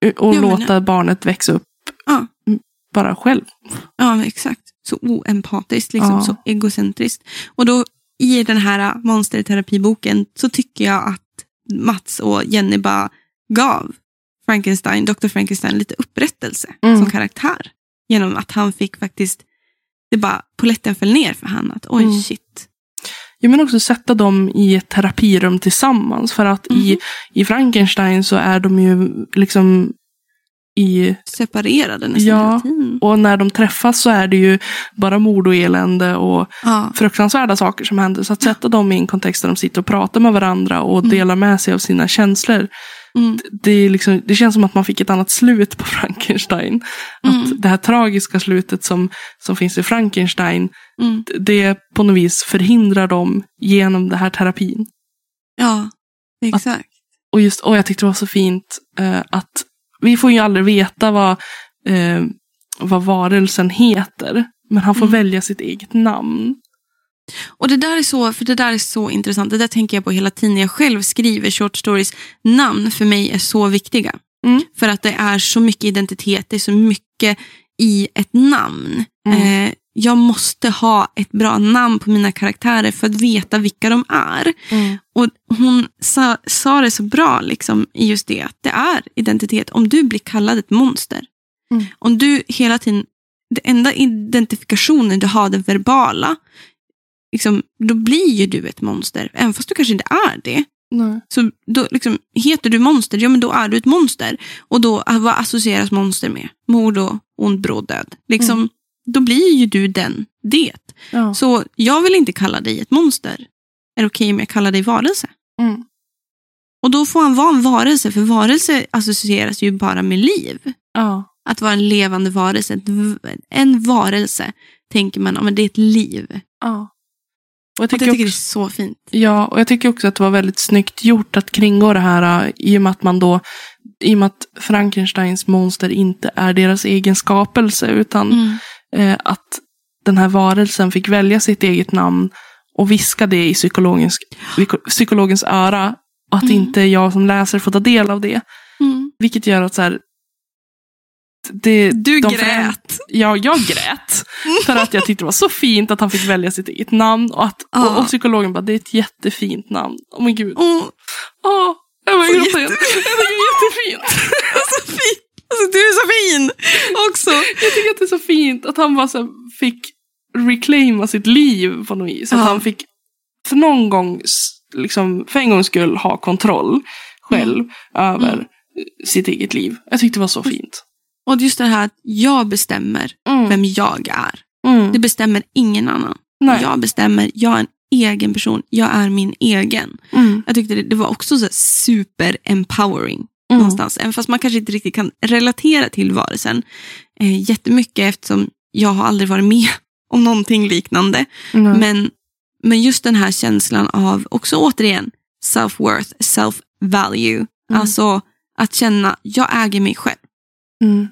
Ja, Och låta barnet växa upp Ja. mm, bara själv. Ja, exakt. Så oempatiskt, liksom, Ja. så egocentriskt. Och då i den här monsterterapiboken så tycker jag att Mats och Jenny bara gav Frankenstein, Dr. Frankenstein lite upprättelse Mm. som karaktär. Genom att han fick faktiskt, det bara, poletten föll ner för han. Att oj, Mm. shit. Jag men också sätta dem i ett terapirum tillsammans. För att i, Mhm. i Frankenstein så är de ju liksom i... Separerade nästan Ja. hela tiden. Och när de träffas så är det ju bara mord och elände och Ja. fruktansvärda saker som händer. Så att sätta dem i en kontext där de sitter och pratar med varandra och Mm. delar med sig av sina känslor. Mm. Det, liksom, det känns som att man fick ett annat slut på *laughs* Frankenstein. Mm. Att det här tragiska slutet som, som finns i Frankenstein, Mm. det på något vis förhindrar dem genom det här terapin. Ja, exakt. Och, just, och jag tyckte det var så fint eh, att vi får ju aldrig veta vad, eh, vad varelsen heter. Men han får Mm. välja sitt eget namn. Och det där är så, för det där är så intressant. Det där tänker jag på hela tiden. Jag själv skriver short stories. Namn för mig är så viktiga. Mm. För att det är så mycket identitet, det är så mycket i ett namn. Mm. Eh, jag måste ha ett bra namn på mina karaktärer för att veta vilka de är. Och hon sa, sa det så bra liksom, i just det, att det är identitet. Om du blir kallad ett monster, Mm. om du hela tiden, det enda identifikationen du har, den verbala, liksom, då blir ju du ett monster. Även fast du kanske inte är det. Nej. Så då, liksom, heter du monster, ja men då är du ett monster. Och då, vad associeras monster med? Mord och ond bråd död. Liksom, Mm. Då blir ju du den, det. Ja. Så jag vill inte kalla dig ett monster. Är det okej om jag kallar dig varelse? Mm. Och då får han vara en varelse, för varelse associeras ju bara med liv. Ja. Att vara en levande varelse. En varelse tänker man, men det är ett liv. ja. Och jag Jag tycker tycker det är också, så fint. ja, och jag tycker också att det var väldigt snyggt gjort att kringgå det här äh, i och med att man då i och med att Frankensteins monster inte är deras egen skapelse utan Mm. Eh, att den här varelsen fick välja sitt eget namn och viska det i psykologens, psykologens öra. Och att Mm. inte jag som läser får ta del av det. Mm. Vilket gör att så här, det, Du grät. föränd- Ja, jag grät. För att jag tyckte det var så fint att han fick välja sitt eget namn. Och, att, Ja. och, och psykologen bara, det är ett jättefint namn. Åh men gud. Åh, Åh, jag var Så gråta igen. det är jättefint. *laughs* så fin! Alltså, du är så fin också. Jag tycker att det är så fint att han bara så fick reclaima sitt liv på något vis. Att Ja. han fick för någon gång, liksom, för en gångs skull ha kontroll själv över Mm. sitt eget liv. Jag tyckte det var så fint. Och just det här att jag bestämmer Mm. vem jag är. Mm. Det bestämmer ingen annan. Nej. Jag bestämmer, jag är en egen person. Jag är min egen. Mm. Jag tyckte det, det var också så super empowering Mm. någonstans. Även fast man kanske inte riktigt kan relatera till varelsen eh, jättemycket eftersom jag har aldrig varit med *laughs* om någonting liknande. Mm. Men, men just den här känslan av, också återigen, self-worth, self-value. Alltså att känna, jag äger mig själv. Mm.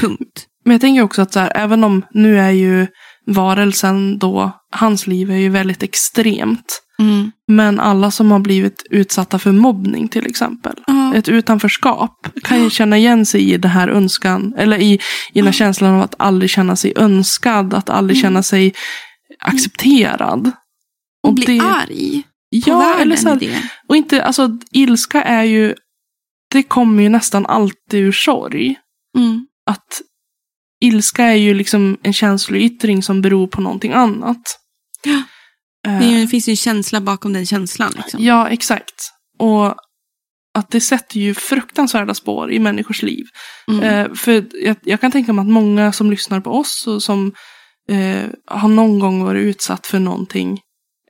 Punkt. Men jag tänker också att så här, även om nu är ju varelsen då, hans liv är ju väldigt extremt. Mm. Men alla som har blivit utsatta för mobbning till exempel. Ja. Ett utanförskap kan ju känna igen sig i det här önskan. Eller i, i den här känslan av att aldrig känna sig önskad. Att aldrig Mm. känna sig accepterad. Och bli det- arg på Ja, världen eller så här, i det. och inte, alltså ilska är ju, det kommer ju nästan alltid ur sorg. Mm. Att ilska är ju liksom en känsloyttring som beror på någonting annat. Eh, det finns ju en känsla bakom den känslan. Liksom. Ja, exakt. Och att det sätter ju fruktansvärda spår i människors liv. Mm. Eh, för jag, jag kan tänka mig att många som lyssnar på oss och som eh, har någon gång varit utsatt för någonting,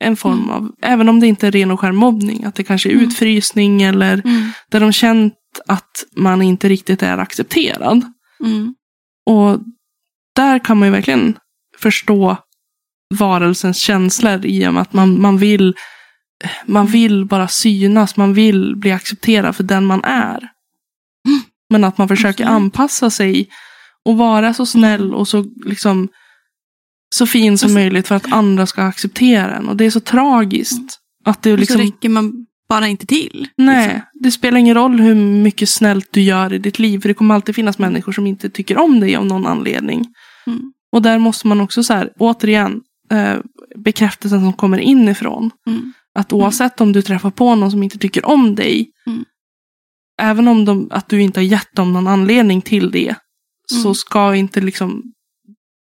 en form Mm. av, även om det inte är ren och skär mobbning, att det kanske är Mm. utfrysning eller Mm. där de känt att man inte riktigt är accepterad. Mm. Och där kan man ju verkligen förstå varelsens känslor i och med att man, man vill man vill bara synas, man vill bli accepterad för den man är. Men att man försöker Absolut. anpassa sig och vara så snäll och så liksom så fin som Alltså- möjligt för att andra ska acceptera en. Och det är så tragiskt. Att det Och så liksom, räcker man bara inte till. nej, liksom. det spelar ingen roll hur mycket snällt du gör i ditt liv. För det kommer alltid finnas människor som inte tycker om dig av någon anledning. Mm. Och där måste man också så här, återigen, eh, bekräftelsen som kommer inifrån. Mm. Att oavsett om du träffar på någon som inte tycker om dig, Mm. även om de, att du inte har gett dem någon anledning till det, så Mm. ska inte liksom,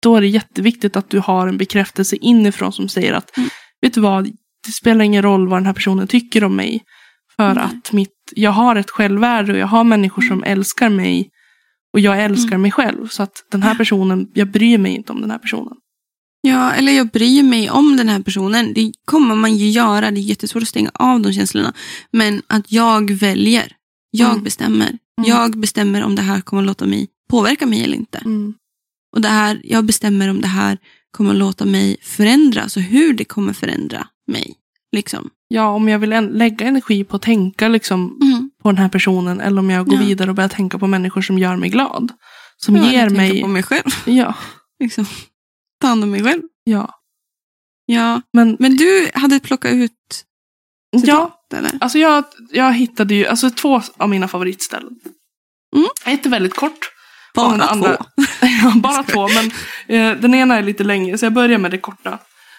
då är det jätteviktigt att du har en bekräftelse inifrån som säger att, Mm. vet du vad, det spelar ingen roll vad den här personen tycker om mig. För Nej. att mitt, jag har ett självvärde och jag har människor som älskar mig. Och jag älskar Mm. mig själv. Så att den här personen, jag bryr mig inte om den här personen. Ja, eller jag bryr mig om den här personen. Det kommer man ju göra. Det är jättesvårt att stänga av de känslorna. Men att jag väljer. Jag Mm. bestämmer. Mm. Jag bestämmer om det här kommer att låta mig påverka mig eller inte. Mm. Och det här, jag bestämmer om det här kommer att låta mig förändras och hur det kommer förändra mig. Liksom. Ja, om jag vill en, lägga energi på att tänka liksom, Mm. på den här personen. Eller om jag går Ja. vidare och börjar tänka på människor som gör mig glad. Som Ja, ger mig... på mig själv. Ja, *laughs* Liksom. Ta hand om mig själv. ja. Ja, Men, men du hade plockat ut ja, citat, eller? alltså jag, jag hittade ju alltså två av mina favoritställen. Mm. Ett är väldigt kort. Bara den andra- två. *laughs* ja, bara två, men eh, den ena är lite längre. Så jag börjar med det korta.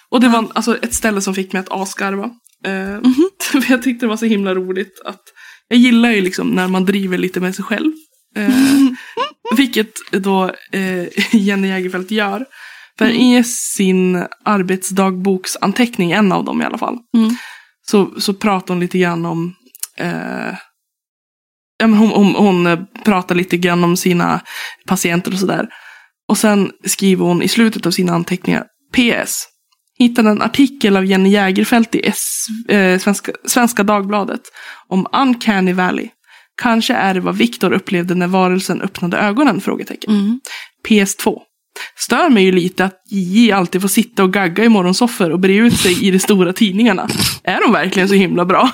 Och det var alltså, ett ställe som fick mig att asgarva. Eh, Mhm. *laughs* för jag tyckte det var så himla roligt att jag gillar ju liksom när man driver lite med sig själv. Eh, *laughs* vilket då eh, Jenny Jägerfeldt gör. För Mm. i sin arbetsdagboksanteckning, en av dem i alla fall, Mm. så, så pratar hon lite grann om eh, ja, men hon, hon, hon eh, pratar lite grann om sina patienter och sådär. Och sen skriver hon i slutet av sina anteckningar PS. Hittade en artikel av Jenny Jägerfeldt i S, eh, Svenska, Svenska Dagbladet om Uncanny Valley. Kanske är det vad Viktor upplevde när varelsen öppnade ögonen? Frågetecken. Mm. PS2. Stör mig ju lite att JJ alltid får sitta och gagga i morgonsoffer och bre ut sig i de stora tidningarna. Är de verkligen så himla bra?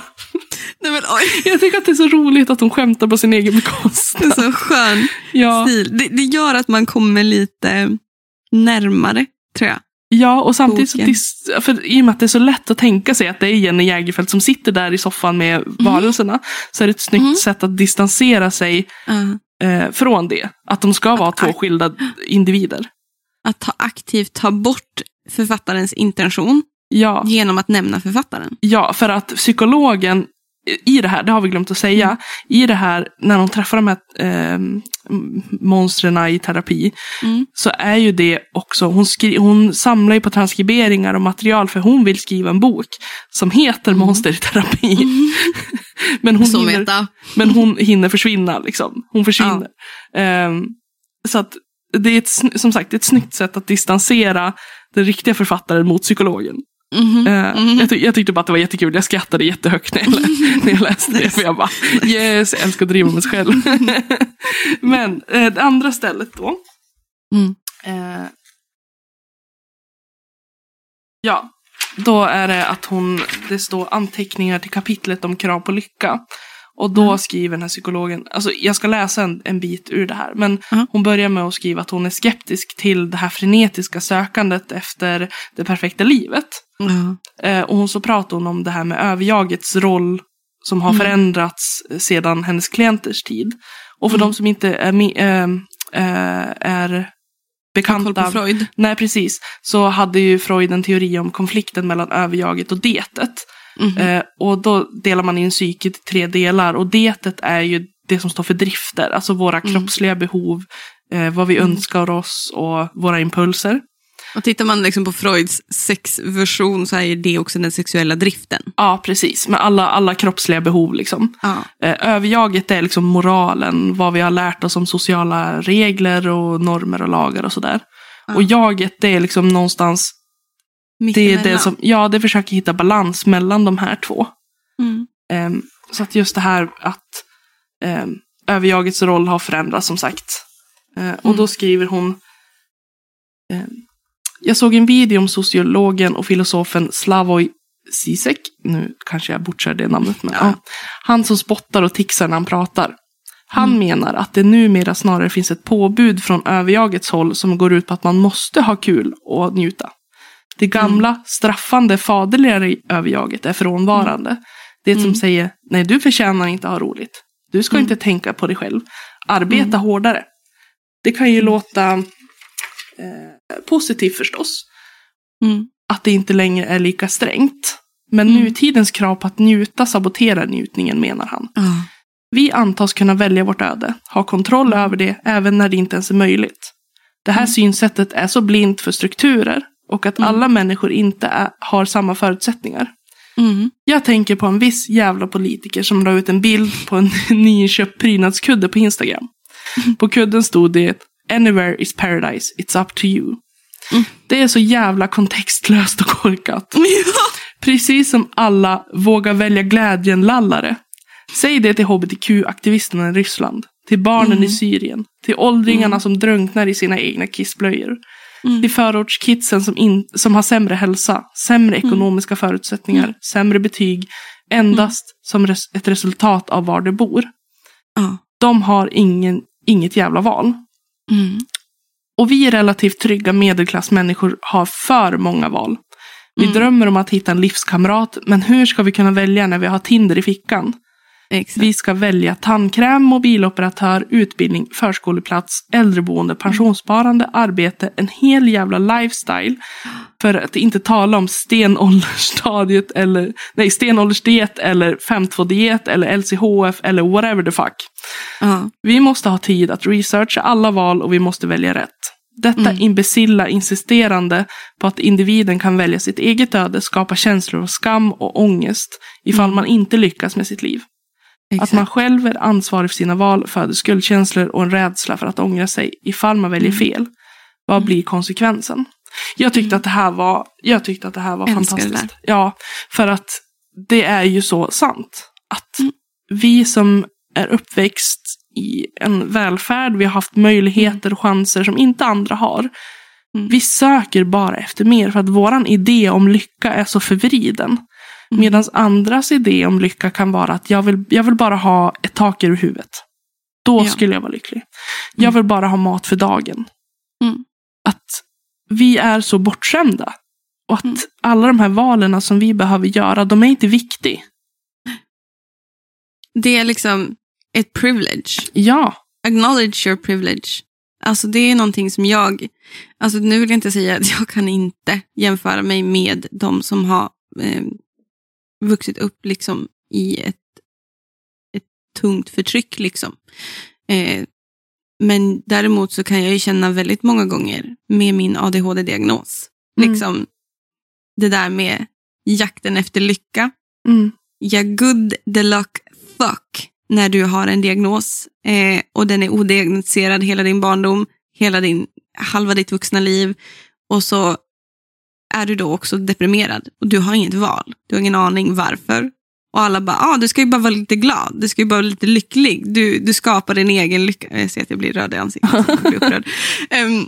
Nej, men, oj. Jag tycker att det är så roligt att hon skämtar på sin egen Det är bekostnad. så skön Ja, stil. Det, det gör att man kommer lite närmare, tror jag. ja och samtidigt så Boken. för i och med att det är så lätt att tänka sig att det är Jenny Jägerfeldt som sitter där i soffan med varelserna så är det ett snyggt Mm. sätt att distansera sig Ja. Eh, från det. Att de ska vara två skilda individer. Att ta, aktivt ta bort författarens intention Ja, genom att nämna författaren. ja, för att psykologen i det här, det har vi glömt att säga, Mm. i det här när de träffar de här eh, monstren i terapi, Mm. så är ju det också, hon, skri- hon samlar ju på transkriberingar och material för hon vill skriva en bok som heter Monster i terapi. *laughs* men, hon hinner, men hon hinner försvinna, liksom. Hon försvinner. Ehm, så att det är ett, som sagt ett snyggt sätt att distansera den riktiga författaren mot psykologen. Mhm. Eh, jag, ty- jag tyckte bara att det var jättekul. Jag skrattade jättehögt när jag, lä- när jag läste det. För jag bara, *laughs* yes, jag älskar att driva mig själv. *laughs* Men eh, det andra stället då. Mm. Eh, ja, då är det att hon, det står anteckningar till kapitlet om krav på lycka. Och då Mm. skriver den här psykologen, alltså jag ska läsa en, en bit ur det här, men Ja. hon börjar med att skriva att hon är skeptisk till det här frenetiska sökandet efter det perfekta livet. Eh, och hon så pratar hon om det här med överjagets roll som har Mm. förändrats eh, sedan hennes klienters tid. Och för Mm. de som inte är, me- eh, eh, är bekanta. på Freud. Nej, precis. Så hade ju Freud en teori om konflikten mellan överjaget och detet. Mhm. Eh, och då delar man in psyket i tre delar. Och detet är ju det som står för drifter. Alltså våra Mm. kroppsliga behov, eh, vad vi önskar oss och våra impulser. Och tittar man liksom på Freuds sexversion så är det också den sexuella driften. Ja, precis. Med alla, alla kroppsliga behov liksom. Ja. Eh, Överjaget är liksom moralen, vad vi har lärt oss om sociala regler och normer och lagar och sådär. Ja. Och jaget det är liksom någonstans, det är det som, ja det försöker hitta balans mellan de här två. Mm. Ehm, så att just det här att um, överjagets roll har förändrats som sagt. Eh, och Mm. då skriver hon ehm, Jag såg en video om sociologen och filosofen Slavoj Zizek. Nu kanske jag butchar det namnet. Men, Ja. ja. Han som spottar och tixar när han pratar. Han Mm. menar att det numera snarare finns ett påbud från överjagets håll som går ut på att man måste ha kul och njuta. Det gamla, Mm. straffande, faderliga överjaget är frånvarande. Det som Mm. säger, nej du förtjänar inte ha roligt. Du ska Mm. inte tänka på dig själv. Arbeta Mm. hårdare. Det kan ju låta eh, positivt förstås. Mm. Att det inte längre är lika strängt. Men Mm. nutidens krav på att njuta saboterar njutningen menar han. Ja. Vi antas kunna välja vårt öde, ha kontroll över det även när det inte ens är möjligt. Det här Mm. synsättet är så blint för strukturer och att Mm. alla människor inte är, har samma förutsättningar. Mm. Jag tänker på en viss jävla politiker som la ut en bild på en *laughs* nyinköpt prydnadskudde på Instagram. På kudden stod det Anywhere is paradise, it's up to you. Mm. Det är så jävla kontextlöst och korkat. *laughs* Precis som alla våga välja glädjen-lallare. Säg det till hbtq-aktivisterna i Ryssland. Till barnen Mm. i Syrien. Till åldringarna som drunknar i sina egna kissblöjor. Mm. Till förortskidsen som, in, som har sämre hälsa, sämre ekonomiska förutsättningar, Mm. sämre betyg. Endast som res, ett resultat av var de bor. De har ingen, inget jävla val. Mm. Och vi relativt trygga medelklassmänniskor har för många val. Vi Mm. drömmer om att hitta en livskamrat, men hur ska vi kunna välja när vi har Tinder i fickan? Exakt. Vi ska välja tandkräm, mobiloperatör, utbildning, förskoleplats, äldreboende, pensionssparande, arbete, en hel jävla lifestyle. För att inte tala om stenåldersstadiet eller, nej, stenåldersdiet eller 5.2-diet eller LCHF eller whatever the fuck. Ja. Vi måste ha tid att researcha alla val och vi måste välja rätt. Detta Mm. imbecilla insisterande på att individen kan välja sitt eget öde skapar känslor av skam och ångest ifall Mm. man inte lyckas med sitt liv. Att Exakt. man själv är ansvarig för sina val föder skuldkänslor och en rädsla för att ångra sig ifall man väljer Mm. fel. Vad blir konsekvensen? Jag tyckte att det här var, jag tyckte att det här var Älskar det fantastiskt. Ja, för att det är ju så sant. Att vi som är uppväxt i en välfärd, vi har haft möjligheter och chanser som inte andra har. Mm. Vi söker bara efter mer för att våran idé om lycka är så förvriden. Medan andras idé om lycka kan vara att jag vill, jag vill bara ha ett tak över huvudet. Då Ja. skulle jag vara lycklig. Jag Mm. vill bara ha mat för dagen. Mm. Att vi är så bortskämda. Och att Mm. alla de här valen som vi behöver göra, de är inte viktiga. Det är liksom ett privilege. Ja, acknowledge your privilege. Alltså det är någonting som jag, alltså nu vill jag inte säga att jag kan inte jämföra mig med de som har eh, vuxit upp liksom i ett, ett tungt förtryck. Liksom. Eh, men däremot så kan jag ju känna väldigt många gånger med min ADHD-diagnos. Mm. Liksom, det där med jakten efter lycka. Mm. Ja, good the luck fuck när du har en diagnos eh, och den är odiagnostiserad hela din barndom, hela din, halva ditt vuxna liv och så är du då också deprimerad och du har inget val. Du har ingen aning varför. Och alla bara, ah, du ska ju bara vara lite glad, du ska ju bara vara lite lycklig. Du, du skapar din egen lycka. Jag ser att jag blir röd i ansiktet. Jag blir upprörd. *laughs* Em,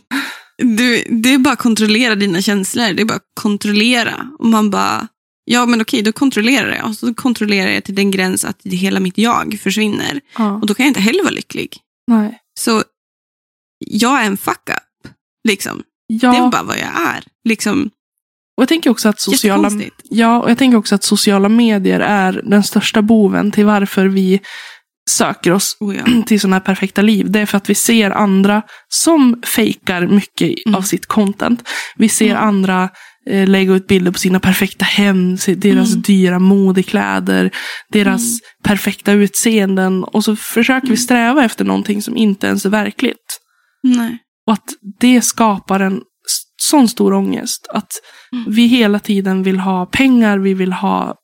du, det är bara att kontrollera dina känslor. Det är bara att kontrollera. Och man bara, ja men okej, då kontrollerar jag. Och så kontrollerar jag till den gräns att hela mitt jag försvinner. Ja. Och då kan jag inte heller vara lycklig. Nej. Så jag är en fuck up. Liksom. Ja, Det är bara vad jag är. Liksom, och jag tänker också att sociala, ja, och jag tänker också att sociala medier är den största boven till varför vi söker oss Oh, ja. *clears throat* till sådana här perfekta liv. Det är för att vi ser andra som fejkar mycket Mm. av sitt content. Vi ser Mm. andra eh, lägga ut bilder på sina perfekta hem, deras Mm. dyra modekläder, deras Mm. perfekta utseenden. Och så försöker vi sträva efter någonting som inte ens är verkligt. Nej. Och att det skapar en sån stor ångest. Att Mm. vi hela tiden vill ha pengar, vi vill ha...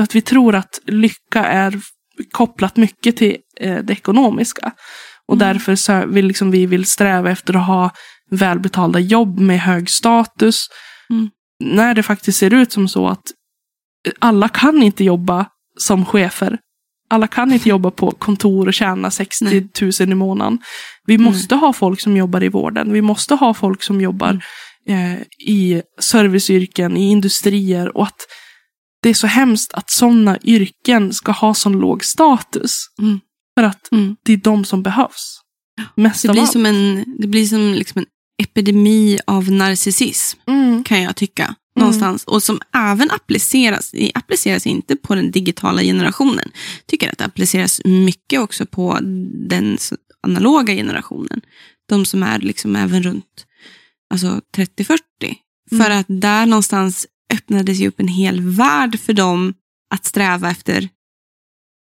Att vi tror att lycka är kopplat mycket till eh, det ekonomiska. Och Mm. därför så vill liksom vi vill sträva efter att ha välbetalda jobb med hög status. Mm. När det faktiskt ser ut som så att alla kan inte jobba som chefer. Alla kan inte jobba på kontor och tjäna 60 Nej. 000 i månaden. Vi måste ha folk som jobbar i vården. Vi måste ha folk som jobbar Mm. Eh, i serviceyrken, i industrier. Och att det är så hemskt att sådana yrken ska ha sån låg status. Mm. För att Mm. det är de som behövs. Mest Det av blir allt. som en, det blir som liksom en epidemi av narcissism, Mm. kan jag tycka. Någonstans. Och som även appliceras, det appliceras inte på den digitala generationen. tycker att det appliceras mycket också på den analoga generationen. De som är liksom även runt alltså 30-40. För att där någonstans öppnades ju upp en hel värld för dem att sträva efter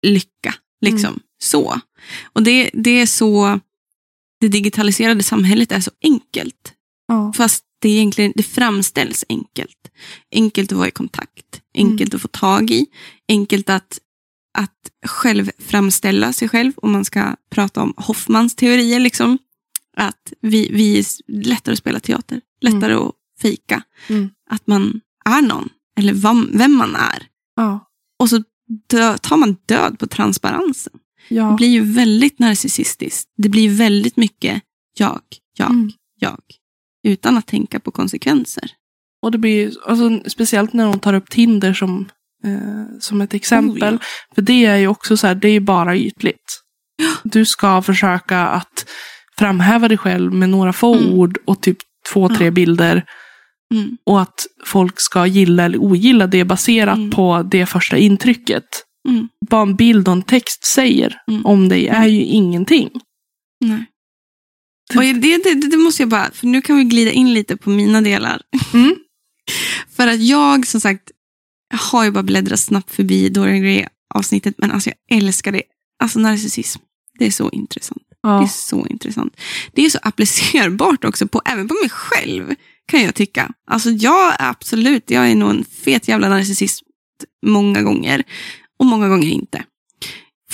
lycka. Liksom. Så. Och det, det är så, det digitaliserade samhället är så enkelt. Ja. Fast det, är egentligen, det framställs enkelt. Enkelt att vara i kontakt, enkelt att få tag i, enkelt att, att själv framställa sig själv. Om man ska prata om Hoffmans teorier. Liksom. Att vi, vi är lättare att spela teater, lättare att fejka. Mm. Att man är någon, eller vam, vem man är. Ja. Och så dö, tar man död på transparensen. Det Ja. blir ju väldigt narcissistiskt. Det blir väldigt mycket jag, jag, Mm. jag. Utan att tänka på konsekvenser. Och det blir alltså, speciellt när de tar upp Tinder som, eh, som ett exempel. Oh, För det är ju också så här, det är ju bara ytligt. Du ska försöka att framhäva dig själv med några få Mm. ord och typ två, tre bilder. Mm. Och att folk ska gilla eller ogilla det baserat Mm. på det första intrycket. Mm. Vad en bild och en text säger Mm. om dig är ju ingenting. Nej. Och det, det, det, måste jag bara, för nu kan vi glida in lite på mina delar. Mm. *laughs* För att jag, som sagt, har ju bara bläddrat snabbt förbi Dorian Gray-avsnittet, men alltså jag älskar det. Alltså narcissism, det är så intressant. Det är så intressant. Det är så applicerbart också, på, även på mig själv, kan jag tycka. Alltså jag är absolut, jag är nog en fet jävla narcissist många gånger. Och många gånger inte.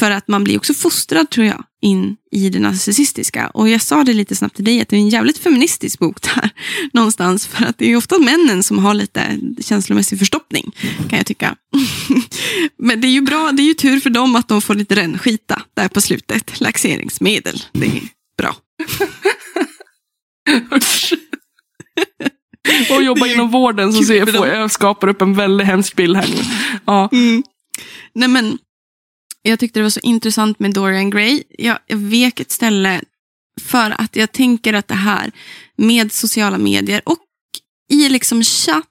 För att man blir också fostrad, tror jag, in i det narcissistiska. Och jag sa det lite snabbt till dig, att det är en jävligt feministisk bok där. *laughs* Någonstans. För att det är ju ofta männen som har lite känslomässig förstoppning, kan jag tycka. *laughs* Men det är ju bra, det är ju tur för dem att de får lite rännskita där på slutet. Laxeringsmedel, det är bra. *laughs* Och jobba Det är inom vården så ser jag, får, jag skapar upp en väldigt hemsk bild här nu. Ja. Mm. Nej, men, jag tyckte det var så intressant med Dorian Gray. Jag, jag vek ett ställe för att jag tänker att det här med sociala medier och i liksom chatt,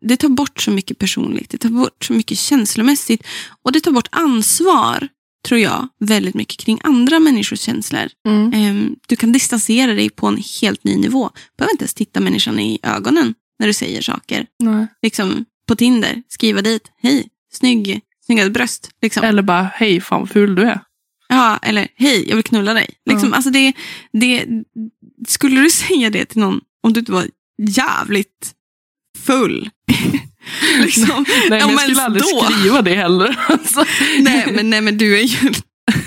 det tar bort så mycket personligt. Det tar bort så mycket känslomässigt och det tar bort ansvar tror jag, väldigt mycket kring andra människors känslor. Mm. Ehm, du kan distansera dig på en helt ny nivå. Du behöver inte ens titta människan i ögonen när du säger saker. Nej. Liksom på Tinder, skriva dit, hej, snygg, snygga bröst. Liksom. Eller bara, hej fan vad ful du är. Ja, eller hej, jag vill knulla dig. Liksom, Ja. alltså det, det, skulle du *laughs* säga det till någon om du inte var jävligt full? *laughs* liksom, *laughs* Nej, men jag skulle aldrig då. skriva det heller. Alltså. nej, men, nej, men du är ju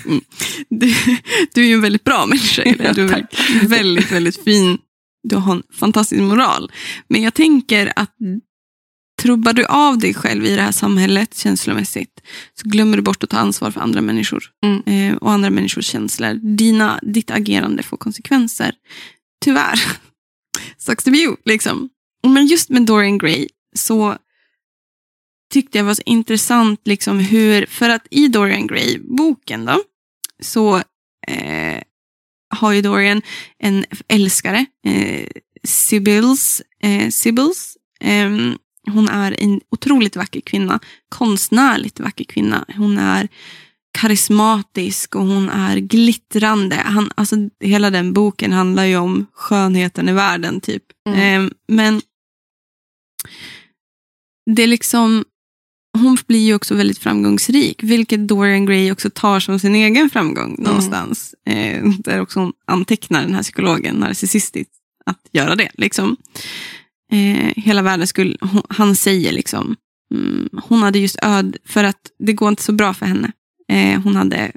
Mm. du, du är ju en väldigt bra människa. Eller? Du är väldigt, väldigt fin. Du har en fantastisk moral. Men jag tänker att trubbar du av dig själv i det här samhället känslomässigt så glömmer du bort att ta ansvar för andra människor Mm. eh, och andra människors känslor. Dina, ditt agerande får konsekvenser. Tyvärr. *laughs* Sucks to be you. Liksom. Men just med Dorian Gray så tyckte jag var så intressant liksom hur, för att i Dorian Gray-boken då, så eh, har ju Dorian en älskare, eh, Sibyls. Eh, Sibyls. Ehm, hon är en otroligt vacker kvinna, konstnärligt vacker kvinna. Hon är karismatisk och hon är glittrande. Han, alltså, hela den boken handlar ju om skönheten i världen typ. Mm. Ehm, men det är liksom, hon blir ju också väldigt framgångsrik, vilket Dorian Gray också tar som sin egen framgång någonstans. Eh, där också hon antecknar den här psykologen, narcissistiskt, att göra det. Liksom. Eh, hela världen skulle, hon, han säger liksom, mm, hon hade just öd, för att det går inte så bra för henne. Eh, hon hade,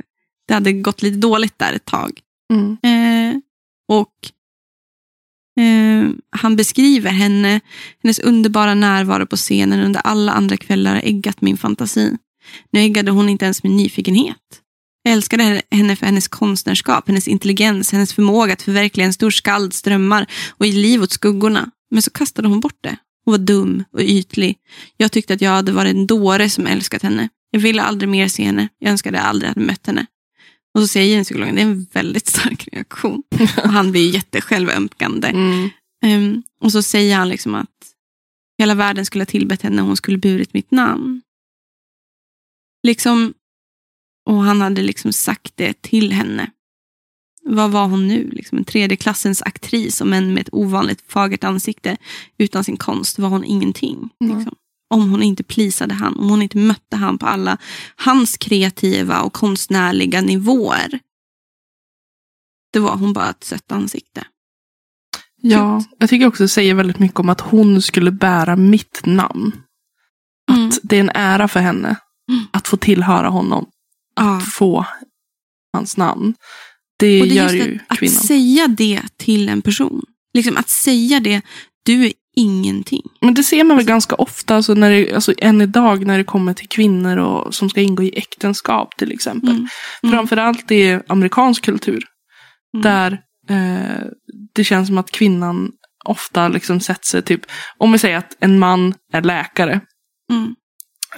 det hade gått lite dåligt där ett tag. Mm. Eh, och eh, han beskriver henne, hennes underbara närvaro på scenen under alla andra kvällar har äggat min fantasi. Nu äggade hon inte ens min nyfikenhet. Jag älskade henne för hennes konstnärskap, hennes intelligens, hennes förmåga att förverkliga en stor skalds drömmar och ge liv åt skuggorna. Men så kastade hon bort det. Hon var dum och ytlig. Jag tyckte att jag hade varit en dåre som älskat henne. Jag ville aldrig mer se henne. Jag önskade jag aldrig hade mött henne. Och så säger psykologen, det är en väldigt stark reaktion. *laughs* Och han blir jättesjälvömkande. Mm. Ehm, och så säger han liksom att hela världen skulle ha tillbett henne och hon skulle burit mitt namn. Liksom, och han hade liksom sagt det till henne. Vad var hon nu? Liksom en tredje klassens aktris, om en med ett ovanligt fagert ansikte. Utan sin konst var hon ingenting. Nej. Liksom. Om hon inte plisade han, om hon inte mötte han på alla hans kreativa och konstnärliga nivåer. Det var hon bara ett sött ansikte. Ja, jag tycker också det säger väldigt mycket om att hon skulle bära mitt namn. Mm. Att det är en ära för henne Mm. att få tillhöra honom. Ja. Att få hans namn. Det, Och det gör ju att, att kvinnan. säga det till en person. Liksom att säga det, du är ingenting. Men det ser man väl ganska ofta, alltså när det, alltså än idag när det kommer till kvinnor och, som ska ingå i äktenskap till exempel. Mm. Mm. Framförallt i amerikansk kultur. Mm. Där eh, det känns som att kvinnan ofta liksom sätter sig typ, om vi säger att en man är läkare, Mm.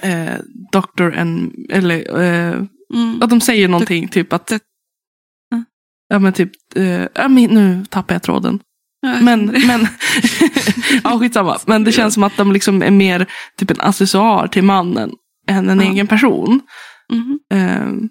eh, doktor en, eller eh, Mm. att de säger någonting typ att, Ja. men typ, eh, ja, men nu tappar jag tråden. Men, men *laughs* ja skitsamma. *laughs* Men det känns som att de liksom är mer typ en accessoar till mannen än en Ja. egen person. Mhm. Eh,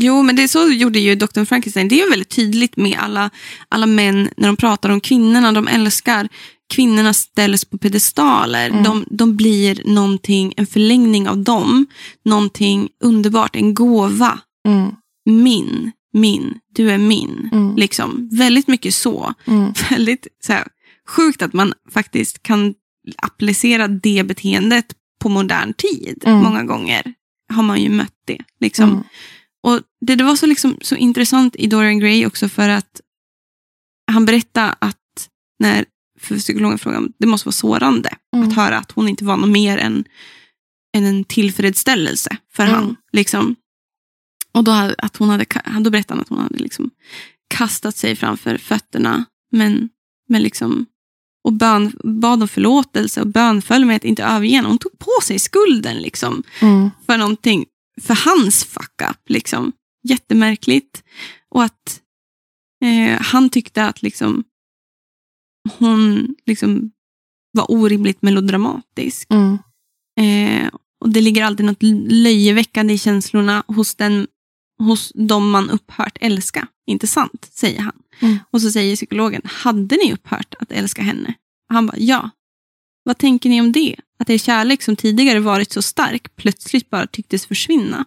Jo, men det så gjorde ju Dr. Frankenstein. Det är ju väldigt tydligt med alla, alla män när de pratar om kvinnorna de älskar. Kvinnorna ställs på pedestaler. Mm. De, de blir någonting, en förlängning av dem. Någonting underbart, en gåva. mm, Min, min, du är min. Mm. Liksom. Väldigt mycket så. mm, *laughs* väldigt så här, sjukt att man faktiskt kan applicera det beteendet på modern tid. Mm. Många gånger har man ju mött det. Liksom. mm, Och det, det var så, liksom, så intressant i Dorian Gray också för att han berättade att när för psykologen frågade om det måste vara sårande Mm. att höra att hon inte var något mer än, än en tillfredsställelse för Mm. han. Liksom. Och då, hade- att hon hade, då berättade han att hon hade liksom kastat sig framför fötterna men, men liksom, och bön, bad om förlåtelse och bönföll med att inte överge henne. Hon tog på sig skulden liksom mm, för någonting, för hans fuck up. Liksom. Jättemärkligt. Och att eh, han tyckte att liksom, hon liksom, var orimligt melodramatisk. mm, Eh, Och det ligger alltid något löjeväckande i känslorna hos, den, hos de man upphört älska. Inte sant, säger han. Mm. Och så säger psykologen, hade ni upphört att älska henne? Och han bara, ja. Vad tänker ni om det? Att er kärlek som tidigare varit så stark plötsligt bara tycktes försvinna.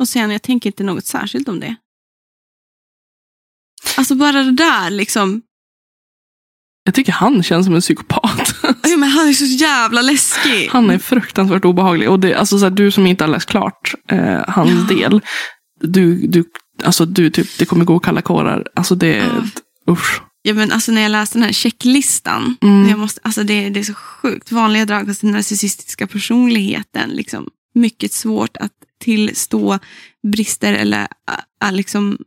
Och säger han, jag tänker inte något särskilt om det. Alltså bara det där liksom. Jag tycker han känns som en psykopat. *laughs* Ja, men han är så jävla läskig. Han är fruktansvärt obehaglig. Och det, alltså, så här, du som inte har läst klart eh, hans Ja. del. Du, du, alltså, du typ, det kommer gå kalla kårar. Alltså det, Ja. usch. Ja, men alltså när jag läste den här checklistan. Mm. Jag måste, alltså det, det är så sjukt. Vanliga drag hos den narcissistiska personligheten. Liksom, mycket svårt att tillstå brister eller liksom,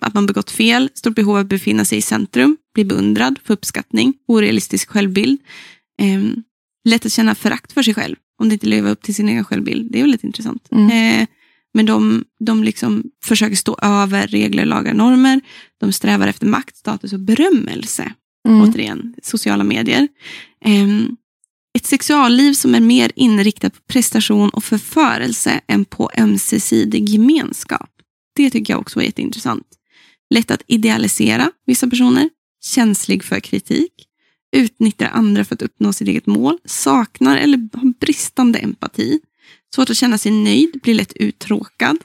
att man begått fel. Stort behov av att befinna sig i centrum. Bli beundrad, få uppskattning. Orealistisk självbild. Ehm, lätt att känna förakt för sig själv. Om det inte lever upp till sin egen självbild. Det är väldigt intressant. Mm. Eh, men de, de liksom försöker stå över regler, lagar, normer. De strävar efter makt, status och berömmelse. Mm. Återigen, sociala medier. Ehm, ett sexualliv som är mer inriktat på prestation och förförelse än på ömsesidig gemenskap. Det tycker jag också var jätteintressant. Lätt att idealisera vissa personer. Känslig för kritik. Utnyttjar andra för att uppnå sitt eget mål. Saknar eller har bristande empati. Svårt att känna sig nöjd. Blir lätt uttråkad.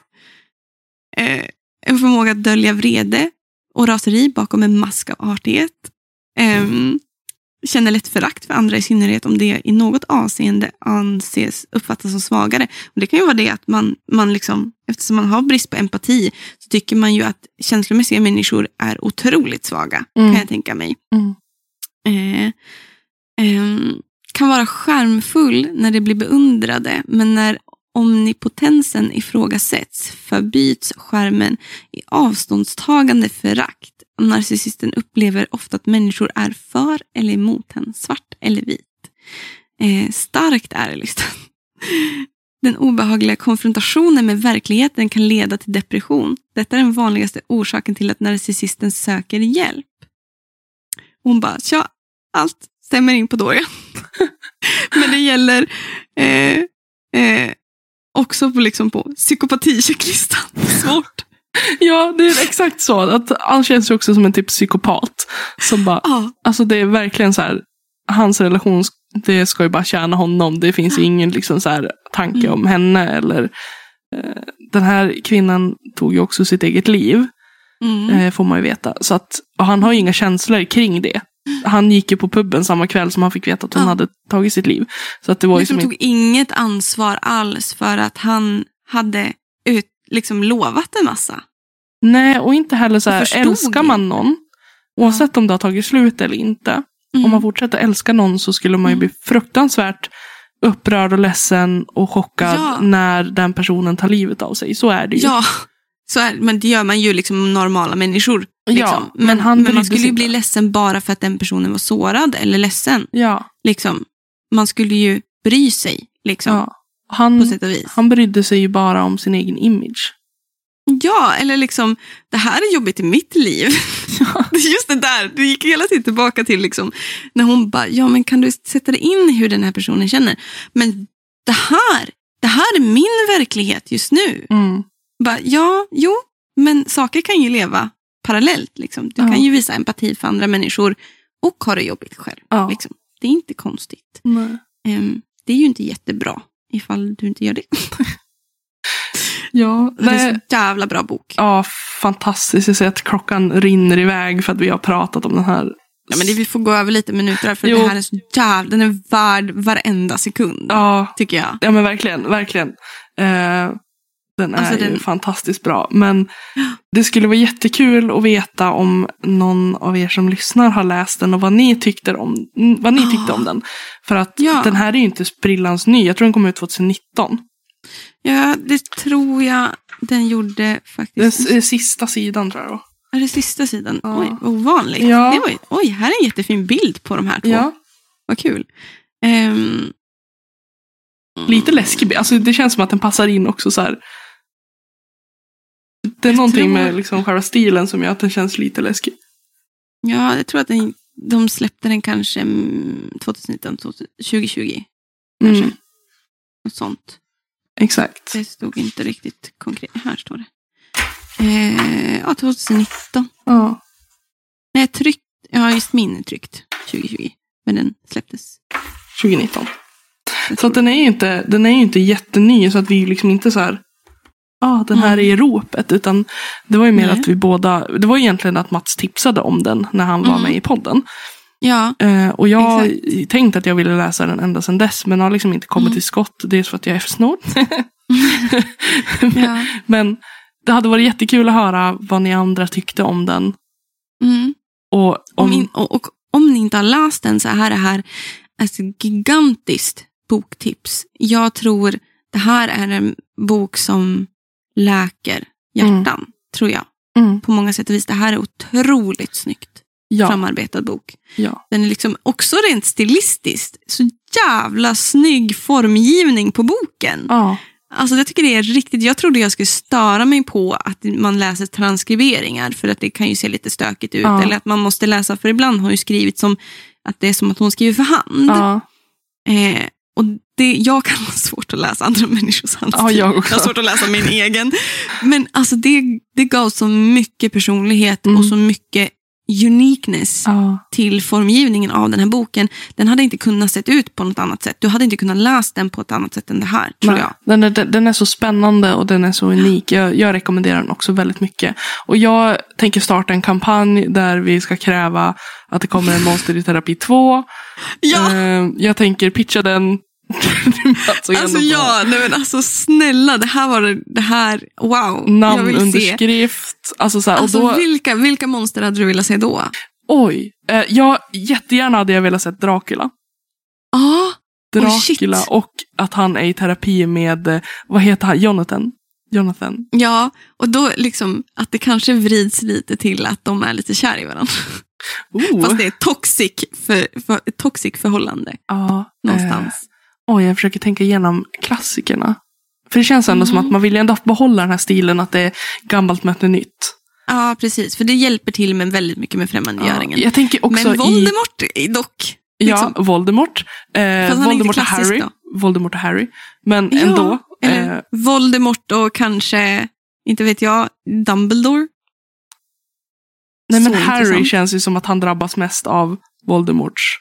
Eh, en förmåga att dölja vrede och raseri bakom en mask av artighet. Ehm, känner lätt förakt för andra i synnerhet om det i något avseende anses uppfattas som svagare. Och det kan ju vara det att man, man liksom, eftersom man har brist på empati så tycker man ju att känslomässiga människor är otroligt svaga, Mm. kan jag tänka mig. Mm. Eh, ehm, kan vara skärmfull när det blir beundrade, men när omnipotensen ifrågasätts förbyts skärmen i avståndstagande förakt. Narcissisten upplever ofta att människor är för eller emot henne, svart eller vit. Eh, starkt är det listan. Liksom. *laughs* Den obehagliga konfrontationen med verkligheten kan leda till depression. Detta är den vanligaste orsaken till att narcissisten söker hjälp. Hon bara, tja, allt stämmer in på Dorian. *laughs* Men det gäller eh, eh, också på, liksom på psykopatichecklistan. Svårt. *laughs* Ja, det är exakt så. Att han känns ju också som en typ psykopat. Som bara, Ja, alltså det är verkligen så här, hans relation, det ska ju bara tjäna honom. Det finns ju ingen liksom så här tanke Mm. om henne. Eller, eh, den här kvinnan tog ju också sitt eget liv, mm. eh, får man ju veta. Så att, han har ju inga känslor kring det. Han gick ju på puben samma kväll som han fick veta att hon Ja. hade tagit sitt liv. Så att det var ju liksom som tog inget ansvar alls för att han hade ut, liksom lovat en massa. Nej, och inte heller så här, älskar man någon, oavsett om det har tagit slut eller inte, Mm. om man fortsätter älska någon så skulle man ju bli fruktansvärt upprörd och ledsen och chockad Ja. när den personen tar livet av sig. Så är det ju. Ja, så är, men det gör man ju liksom normala människor. Ja, Liksom. men men, han men man skulle ju bli ledsen bara för att den personen var sårad eller ledsen. ja. Liksom. Man skulle ju bry sig liksom, ja. på Han, sätt och vis. han brydde sig ju bara om sin egen image. Ja, eller liksom, det här är jobbigt i mitt liv. *laughs* Ja. Just det där, du gick hela tiden tillbaka till liksom, när hon bara, ja men kan du sätta dig in i hur den här personen känner? Men det här, det här är min verklighet just nu. Mm. Bara, ja, jo, men saker kan ju leva parallellt. Liksom. Du Ja. kan ju visa empati för andra människor och ha det jobbigt själv. Ja. Liksom. Det är inte konstigt. Ehm, det är ju inte jättebra ifall du inte gör det. *laughs* Ja, Det är en så jävla bra bok. ja, fantastiskt. Jag ser att klockan rinner iväg för att vi har pratat om den här. Ja, men det, vi får gå över lite minuter för Jo. det här är så jävla, den är värd varenda sekund. Ja, Tycker jag. Ja men verkligen, verkligen. Eh, den är Alltså, ju den- fantastiskt bra. Men det skulle vara jättekul att veta om någon av er som lyssnar har läst den och vad ni tyckte om, vad ni tyckte Ah. om den. För att Ja. den här är ju inte sprillans ny. Jag tror den kom ut 2019. Ja, det tror jag den gjorde Den faktiskt. eh, sista sidan tror jag då. Är det sista sidan? Ja. Oj, vad ovanligt. Ja. Det var, ju- oj, här är en jättefin bild på de här två. Ja, Vad kul. Ehm, lite läskig. Alltså det känns som att den passar in också så här. Det är Jag någonting med liksom själva stilen som gör att den känns lite läskig. Ja, jag tror att den, de släppte den kanske mm, 2019, 2020. Kanske. Mm. Något sånt. Exakt. Det stod inte riktigt konkret. Här står det. Eh, ja, 2019. Ja. Nej, tryckt. Ja, just min är tryckt 2020. Men den släpptes. 2019. Jag Så att den är ju inte, den är inte jätteny så att vi liksom inte så här. Ja, den här är i ropet. Utan det var ju mer Nej. att vi båda. Det var egentligen att Mats tipsade om den när han var Mm. med i podden. Ja, Eh, och jag Exakt. tänkt att jag ville läsa den ända sedan dess. Men har liksom inte kommit Mm. till skott. Dels för att jag är för snål. *laughs* ja. men det hade varit jättekul att höra vad ni andra tyckte om den. Mm. Och Om, om, in, och, och om ni inte har läst den så är det här ett gigantiskt boktips. Jag tror det här är en bok som läker hjärtan, tror jag. mm, På många sätt och vis. Det här är otroligt snyggt ja, framarbetad bok. ja. Den är liksom också rent stilistiskt så jävla snygg formgivning på boken. ja. Alltså jag tycker det är riktigt, jag trodde jag skulle störa mig på att man läser transkriberingar för att det kan ju se lite stökigt ut. Ja. Eller att man måste läsa, för ibland har ju skrivit som att det är som att hon skriver för hand. ja. Eh, och det, jag kan ha svårt att läsa andra människors handstil. Ja, jag också. har svårt att läsa min egen. Men alltså det, det gav så mycket personlighet Mm. och så mycket uniqueness ja. till formgivningen av den här boken. Den hade inte kunnat sett ut på något annat sätt. Du hade inte kunnat läsa den på ett annat sätt än det här, tror Nej, jag. Den, är, den den är så spännande och den är så unik. Jag, jag rekommenderar den också väldigt mycket. Och jag tänker starta en kampanj där vi ska kräva att det kommer en Monster i terapi 2. Ja, Eh, jag tänker pitcha den. Alltså på ja, nej men alltså snälla, det här var det, det här, wow. Namnunderskrift. Alltså så här, Alltså och då, vilka, vilka monster hade du velat se då? oj. Eh, jag, jättegärna hade jag velat se Dracula. Ja, shit. Dracula och att han är i terapi med, eh, vad heter han, Jonathan? Jonathan. ja, och då liksom att det kanske vrids lite till att de är lite kär i varandra. Oh. Fast det är toxic, för, för, toxic förhållande ja, någonstans. Eh, oj, jag försöker tänka igenom klassikerna. För det känns ändå som Mm. att man vill ändå behålla den här stilen att det är gammalt möter nytt. Ja, precis. För det hjälper till med väldigt mycket med Ja, främmandegöringen. jag tänker också Men i... Voldemort är dock. Ja, liksom. Voldemort. Eh, är inte Voldemort och Harry. då. Voldemort och Harry. Men Ja, ändå. Eh, Voldemort och kanske, inte vet jag, Dumbledore. nej men Så Harry intressant. känns ju som att han drabbas mest av Voldemorts.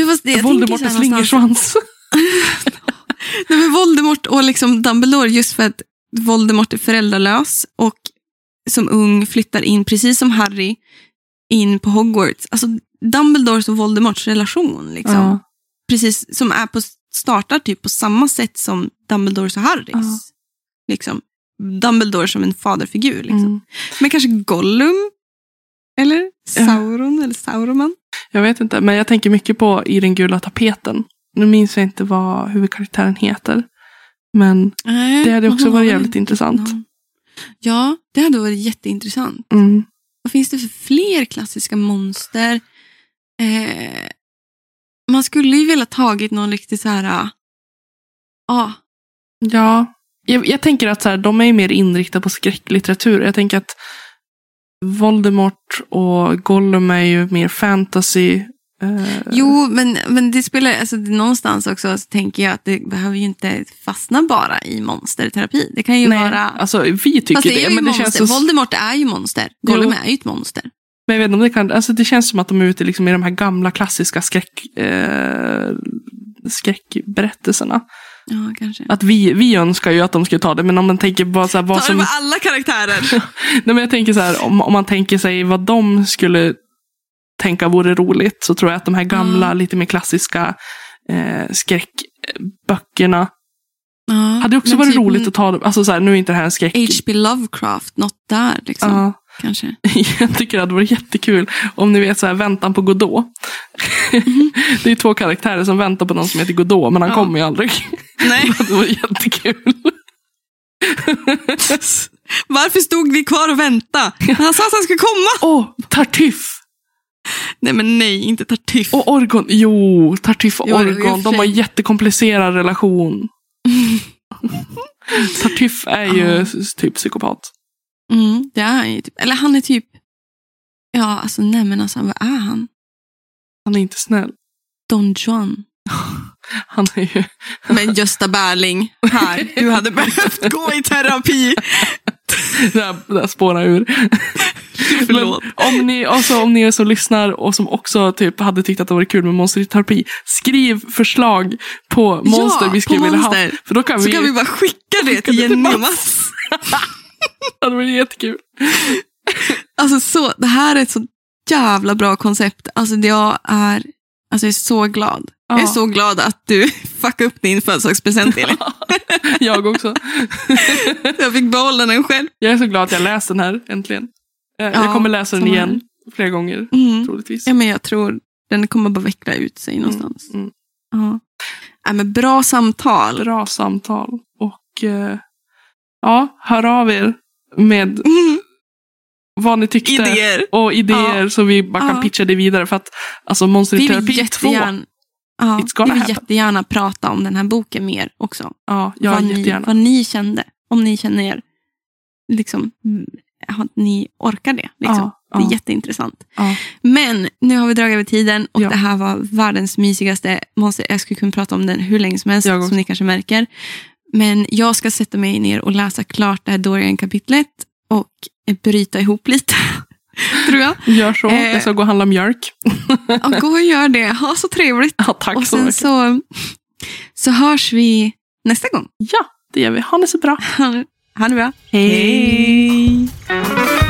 Ja, fast det, Voldemort någonstans- slingersvans. *laughs* Nej, men Voldemort och liksom Dumbledore just för att Voldemort är föräldralös och som ung flyttar in, precis som Harry, in på Hogwarts. Alltså Dumbledores och Voldemorts relation, liksom. Ja. precis som är på, startar typ på samma sätt som Dumbledores och Harrys. Ja. Liksom. Dumbledore som en faderfigur. Liksom. Mm. Men kanske Gollum? Eller Ja. Sauron eller Sauroman? Jag vet inte, men jag tänker mycket på I den gula tapeten. Nu minns jag inte vad huvudkaraktären heter. Men Nej, det hade också varit jävligt intressant. någon- Ja, det hade varit jätteintressant. Mm. Vad finns det för fler klassiska monster? Eh, man skulle ju vilja tagit någon riktigt så här... Ja, ah, Ja, jag, jag tänker att så här, de är mer inriktade på skräcklitteratur. Jag tänker att Voldemort och Gollum är ju mer fantasy. Eh, Jo, men, men det spelar, alltså, det, någonstans också så tänker jag att det behöver ju inte fastna bara i monsterterapi. Det kan ju nej, vara... alltså vi tycker Fast det är det. ju Men det monster. känns så, Voldemort är ju monster. Gollum Jo. är ju ett monster. men jag vet inte om det kan, alltså det känns som att de är ute liksom i de här gamla klassiska skräck, eh, skräckberättelserna. Ja, kanske. Att vi, vi önskar ju att de skulle ta det, men om man tänker bara så här, vad Ta det som... med alla karaktärer. *laughs* Nej, men jag tänker så här, om, om man tänker sig vad de skulle tänka vore roligt, så tror jag att de här gamla, Mm. lite mer klassiska eh, skräckböckerna ja, hade också varit typ roligt att ta. Alltså så här, nu är inte det här en skräck. H.P. Lovecraft, något där liksom. Ja, Kanske. *laughs* jag tycker det hade varit jättekul om ni vet så här, väntan på Godot. *laughs* det är två karaktärer som väntar på någon som heter Godot, men han Ja. kommer ju aldrig. Nej. *laughs* det var jättekul. Varför stod vi kvar och väntade? Han sa att han skulle komma. Åh, Tartuff! Nej, men nej, inte Tartuff. Och Orgon. Jo, Tartuff och Jo, Orgon. De har sig. jättekomplicerad relation. Tartuff är ju typ psykopat. Mm, det är han ju. Typ. Eller han är typ... Ja, alltså nej men alltså vad är han? Han är inte snäll. Don Juan. *laughs* Han är ju... *laughs* Men Gösta Berling, här, *laughs* du hade behövt gå i terapi. Det här, det här spårar ur. Förlåt. Men om ni, alltså, om ni är som lyssnar och som också typ hade tyckt att det var kul med monster i terapi. Skriv förslag på monster Ja, vi skulle vilja ha. För då kan Så vi... kan vi bara skicka det Skicka till Jenny Mats. Det hade varit jättekul. Alltså så, det här är ett så jävla bra koncept. Alltså jag är, alltså jag är så glad. Jag är Ja. så glad att du *laughs* fuckade upp din födelsedagspresent Elin. *laughs* Jag också. *laughs* Jag fick behålla den själv. Jag är så glad att jag läste den här äntligen. Eh, Ja, jag kommer läsa den igen flera gånger Mm. troligtvis. Ja, men jag tror den kommer bara veckla ut sig någonstans. Mm. Ja. Ja, men bra samtal. Bra samtal. Och eh, ja, hör av er med Mm. *laughs* vad ni tyckte. Idéer. Och idéer så vi bara kan Ja. pitcha det vidare. För att alltså Monster i terapi 2. jättegärna, ja, It's gonna vi vill happen. jättegärna prata om den här boken mer också. Ja, ja vad, ni, jättegärna. vad ni kände. Om ni känner er, liksom, att ni orkar det. Liksom. Ja, Det är ja. jätteintressant. Ja. Men nu har vi dragit över tiden och Ja. det här var världens mysigaste monster. Jag skulle kunna prata om den hur länge som helst, som ni kanske märker. Men jag ska sätta mig ner och läsa klart det här Dorian-kapitlet och bryta ihop lite, *laughs* tror jag. Gör så. Eh. Jag ska gå och handla mjölk. Och gå och gör det. Ha så trevligt. Ja, tack och så mycket. så, så hörs vi nästa gång. Ja, det gör vi. Ha det så bra. Ha, det bra. Hej! Du